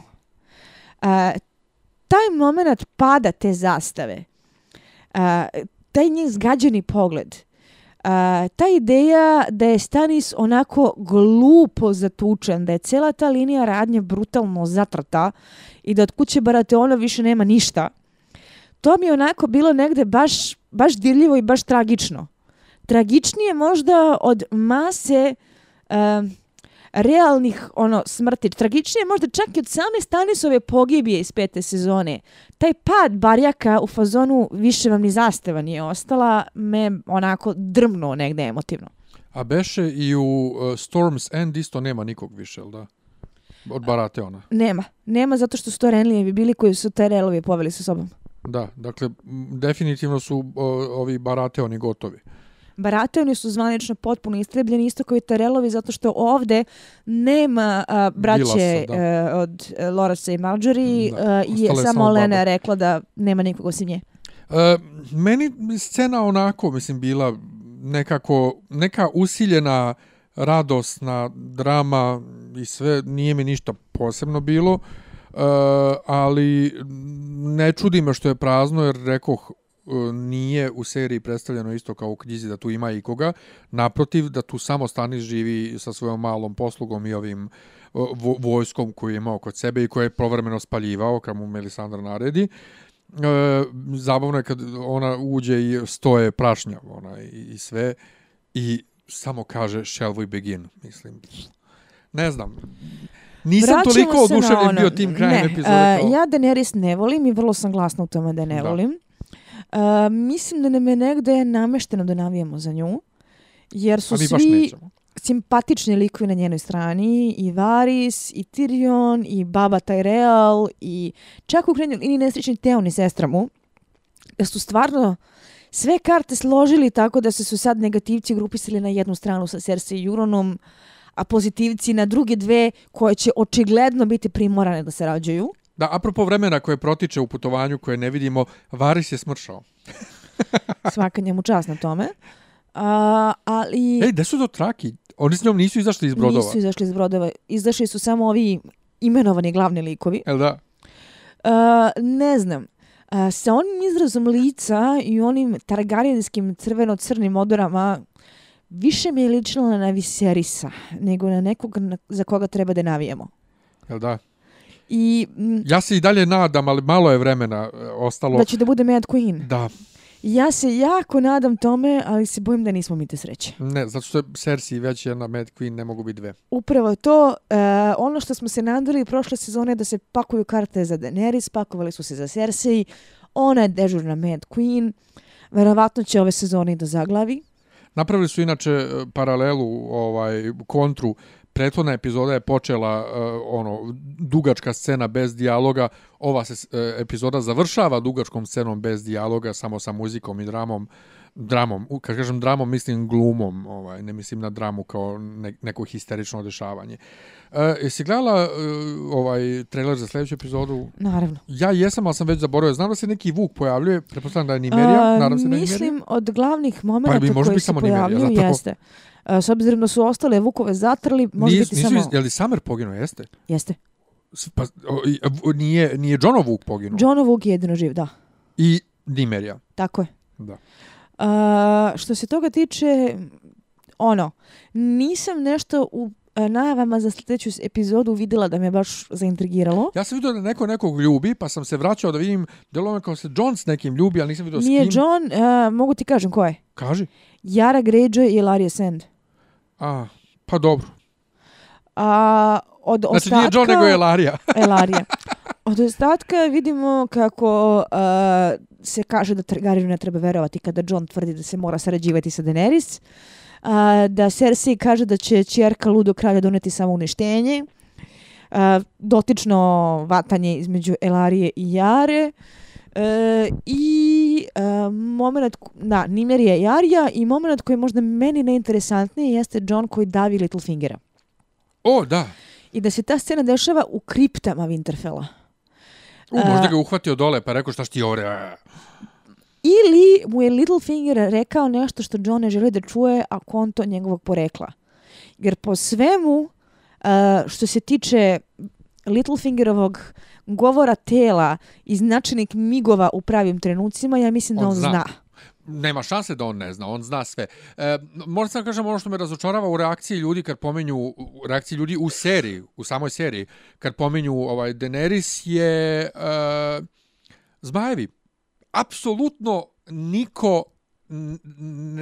Uh, taj moment pada te zastave, uh, taj njih zgađeni pogled, uh, ta ideja da je Stanis onako glupo zatučen, da je cela ta linija radnje brutalno zatrta i da od kuće Barateona više nema ništa, to mi je onako bilo negde baš, baš dirljivo i baš tragično tragičnije možda od mase uh, realnih ono smrti. Tragičnije možda čak i od same Stanisove pogibije iz pete sezone. Taj pad barjaka u fazonu više vam ni zastava nije ostala, me onako drmno negde emotivno. A beše i u uh, Storm's End isto nema nikog više, da? Od barate ona. Nema. Nema zato što su to Renlijevi bili koji su te relovi poveli sa sobom. Da, dakle, definitivno su uh, ovi barate oni gotovi. Barateoni su zvanično potpuno istrebljeni, isto kao i Tarelovi, zato što ovde nema a, braće Bilasa, a, od e, Lorasa i Marjorie da, i samo, samo Lena je rekla da nema nikog osim nje. E, meni scena onako, mislim, bila nekako, neka usiljena radosna drama i sve, nije mi ništa posebno bilo, e, ali ne čudi me što je prazno, jer rekoh, E, nije u seriji predstavljeno isto kao u knjizi da tu ima i koga. Naprotiv, da tu samo Stanis živi sa svojom malom poslugom i ovim e, vojskom koji je imao kod sebe i koje je provremeno spaljivao kad mu Melisandra naredi. E, zabavno je kad ona uđe i stoje prašnja ona, i, i sve i samo kaže shall we begin, mislim. Ne znam. Nisam Vraćamo toliko oduševljen ono. bio tim krajem ne, epizode. Uh, ja Daenerys ne volim i vrlo sam glasna u tome da ne da. volim. Uh, mislim da nam je negde namešteno da navijemo za nju. Jer su svi simpatični likovi na njenoj strani. I Varys, i Tyrion, i Baba Tyrell, i čak u krenju i nesrećni Teon i sestra mu. Da su stvarno sve karte složili tako da se su sad negativci grupisali na jednu stranu sa Cersei i Euronom, a pozitivci na druge dve koje će očigledno biti primorane da se rađaju. Da, apropo vremena koje protiče u putovanju koje ne vidimo, Varis je smršao. Svaka njemu čast na tome. A, ali... Ej, gde su to traki? Oni s njom nisu izašli iz brodova. Nisu izašli iz brodova. Izašli su samo ovi imenovani glavni likovi. Jel da? A, ne znam. A, sa onim izrazom lica i onim targarijenskim crveno-crnim odorama više mi je ličilo na Viserisa nego na nekog na, za koga treba da navijemo. Jel da? I, ja se i dalje nadam, ali malo je vremena e, ostalo. Da će da bude Mad Queen. Da. Ja se jako nadam tome, ali se bojim da nismo mi te sreće. Ne, zato što je Cersei već jedna Mad Queen, ne mogu biti dve. Upravo to, uh, ono što smo se nadali prošle sezone da se pakuju karte za Daenerys, pakovali su se za Cersei, ona je dežurna Mad Queen, verovatno će ove sezone da zaglavi. Napravili su inače e, paralelu, ovaj kontru, prethodna epizoda je počela uh, ono dugačka scena bez dijaloga. Ova se uh, epizoda završava dugačkom scenom bez dijaloga, samo sa muzikom i dramom. Dramom, kad kažem dramom, mislim glumom, ovaj, ne mislim na dramu kao ne, neko histerično dešavanje. Uh, jesi gledala uh, ovaj trailer za sljedeću epizodu? Naravno. Ja jesam, ali sam već zaboravio. Znam da se neki Vuk pojavljuje, pretpostavljam da je Nimerija. Uh, se da je mislim, od glavnih momenta pa, koji se pojavljuju, jeste. S obzirom da su ostale Vukove zatrli, može Nis, biti nisu, samo... Je li Samer poginuo, jeste? Jeste. Pa, o, nije, nije Jono Vuk poginuo? Jono Vuk je jedino živ, da. I Nimerija. Tako je. Da. A, što se toga tiče, ono, nisam nešto u e, najavama za sljedeću epizodu vidjela da me baš zaintrigiralo. Ja sam vidio da neko nekog ljubi, pa sam se vraćao da vidim delo kao se John s nekim ljubi, ali nisam vidio s kim. Nije John, uh, mogu ti kažem ko je? Kaži. Yara Greyjoy i Larry Sand. A, pa dobro. A, od znači ostatka... nije John, nego je Larija. Larija. Od ostatka vidimo kako uh, se kaže da Targaryen ne treba verovati kada John tvrdi da se mora sarađivati sa Daenerys. Uh, da Cersei kaže da će čerka Ludo kralja doneti samo uništenje. Uh, dotično vatanje između Elarije i Jare. Uh, I uh, moment, da, Nimer je Jarija i moment koji je možda meni najinteresantniji jeste John koji davi Littlefingera. O, da. I da se ta scena dešava u kriptama Winterfella. U, možda ga uhvatio dole pa rekao šta ti ovre. Ili mu je Littlefinger rekao nešto što John ne želi da čuje, a konto njegovog porekla. Jer po svemu, uh, što se tiče Littlefingerovog govora tela i značajnik migova u pravim trenucima, ja mislim on da on zna. zna nema šanse da on ne zna, on zna sve. E, moram sam kažem ono što me razočarava u reakciji ljudi kad pomenju, u reakciji ljudi u seriji, u samoj seriji, kad pomenju ovaj Daenerys je e, zmajevi. Apsolutno niko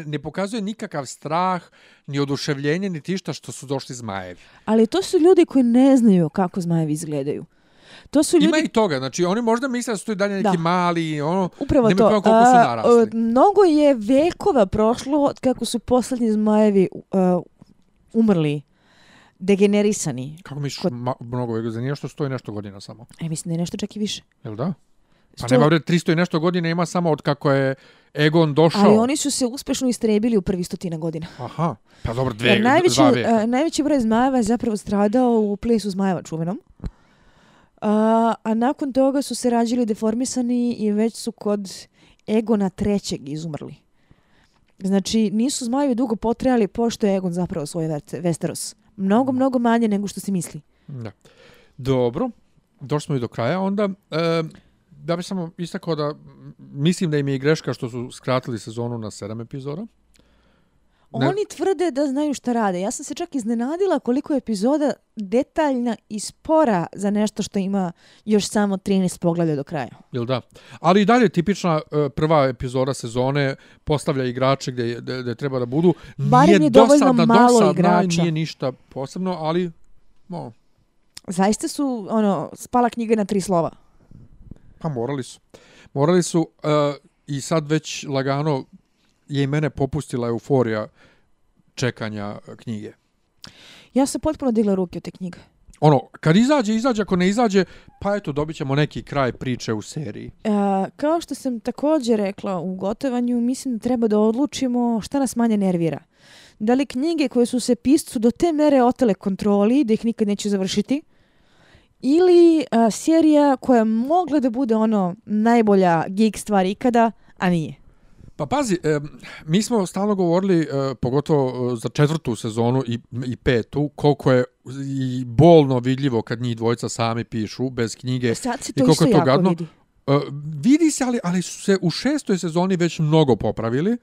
ne pokazuje nikakav strah, ni oduševljenje, ni tišta što su došli zmajevi. Ali to su ljudi koji ne znaju kako zmajevi izgledaju. To su ljudi... Ima i toga, znači oni možda misle da su to i dalje neki da. mali, ono, Upravo to. koliko su narasli. A, mnogo je vekova prošlo od kako su poslednji zmajevi uh, umrli degenerisani. Kako misliš Kod... mnogo vekova? Za nije što stoji nešto godina samo? E, mislim da je nešto čak i više. Jel da? Pa Sto... nema vred 300 i nešto godina ima samo od kako je Egon došao. Ali oni su se uspešno istrebili u prvi stotina godina. Aha, pa dobro, dve, najveći, dva veka. Uh, najveći broj zmajeva je zapravo stradao u plesu zmajeva čuvenom. A, a nakon toga su se rađili deformisani i već su kod Egona trećeg izumrli. Znači, nisu zmajevi dugo potrejali pošto je Egon zapravo svoj Westeros. Mnogo, mnogo manje nego što se misli. Da. Dobro, došli smo i do kraja. Onda, e, da bi samo istakao da mislim da im je greška što su skratili sezonu na sedam epizoda. Oni tvrde da znaju šta rade. Ja sam se čak iznenadila koliko je epizoda detaljna i spora za nešto što ima još samo 13 poglavlja do kraja. Jel da? Ali i dalje tipična uh, prva epizoda sezone postavlja igrače gdje, gdje, gdje treba da budu. Barem je dovoljno dosadna, malo dosadna, igrača. Nije ništa posebno, ali... No. Zaista su, ono, spala knjiga na tri slova. Pa morali su. Morali su uh, i sad već lagano je i mene popustila euforija čekanja knjige. Ja sam potpuno digla ruke od te knjige. Ono, kad izađe, izađe, ako ne izađe, pa eto, dobit ćemo neki kraj priče u seriji. E, kao što sam također rekla u gotovanju, mislim da treba da odlučimo šta nas manje nervira. Da li knjige koje su se piscu do te mere otele kontroli, da ih nikad neće završiti, ili a, serija koja mogla da bude ono najbolja geek stvar ikada, a nije. Pa pazi, e, mi smo stalno govorili, e, pogotovo e, za četvrtu sezonu i, i petu, koliko je i bolno vidljivo kad njih dvojica sami pišu, bez knjige. Sad se to isto jako gadno. vidi. E, vidi se, ali, ali su se u šestoj sezoni već mnogo popravili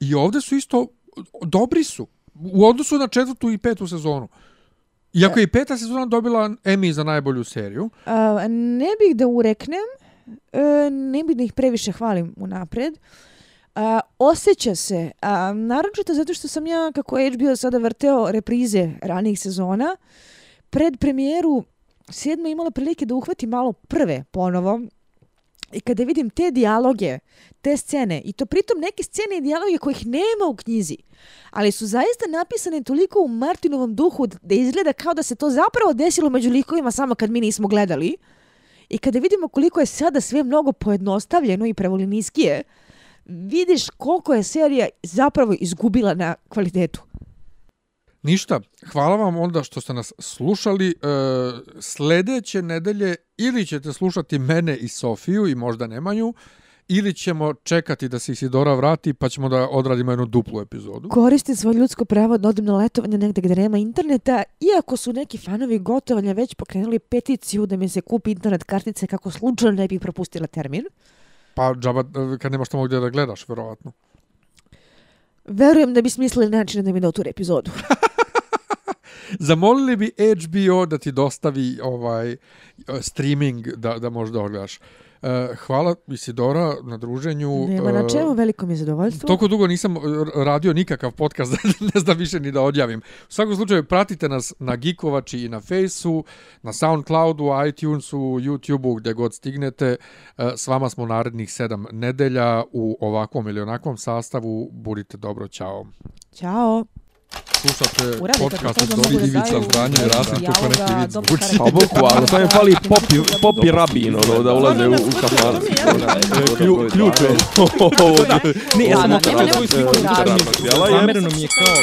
i ovde su isto, dobri su, u odnosu na četvrtu i petu sezonu. Iako je i peta sezona dobila Emmy za najbolju seriju. A, ne bih da ureknem, e, ne bih da ih previše hvalim u napred. A, osjeća se, a, naročito zato što sam ja, kako HBO sada vrteo reprize ranih sezona, pred premijeru sedme imala prilike da uhvati malo prve ponovo i kada vidim te dijaloge, te scene, i to pritom neke scene i dijaloge kojih nema u knjizi, ali su zaista napisane toliko u Martinovom duhu da izgleda kao da se to zapravo desilo među likovima samo kad mi nismo gledali. I kada vidimo koliko je sada sve mnogo pojednostavljeno i prevoliniskije, vidiš koliko je serija zapravo izgubila na kvalitetu. Ništa, hvala vam onda što ste nas slušali. E, sljedeće nedelje ili ćete slušati mene i Sofiju i možda Nemanju, ili ćemo čekati da se Isidora vrati pa ćemo da odradimo jednu duplu epizodu. Koristim svoje ljudsko pravo da odim na letovanje negde gdje nema interneta, iako su neki fanovi gotovanja već pokrenuli peticiju da mi se kupi internet kartice kako slučajno ne bih propustila termin. Pa džaba, kad nemaš tamo gdje da gledaš, verovatno. Verujem da bi smislili način da mi da tu epizodu. zamolili bi HBO da ti dostavi ovaj streaming da, da možeš da ogledaš. Uh, hvala Isidora na druženju. Nema na čemu, veliko mi je zadovoljstvo. Toliko dugo nisam radio nikakav podcast, ne znam više ni da odjavim. U svakom slučaju, pratite nas na Gikovači i na Faceu, na Soundcloudu, iTunesu, YouTubeu, gdje god stignete. S vama smo narednih sedam nedelja u ovakvom ili onakvom sastavu. Budite dobro, čao. Ćao. Slušate podcast od Dobri Divica Zdanje i Rasim kako neki vid zvuči. Pa boku, ali sam je fali popi, popi rabin, ono, da ulaze u, u kafan. Ključ je. Ne, ja sam sliku. Zamereno mi je kao...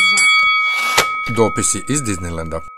Dopisi iz Disneylanda.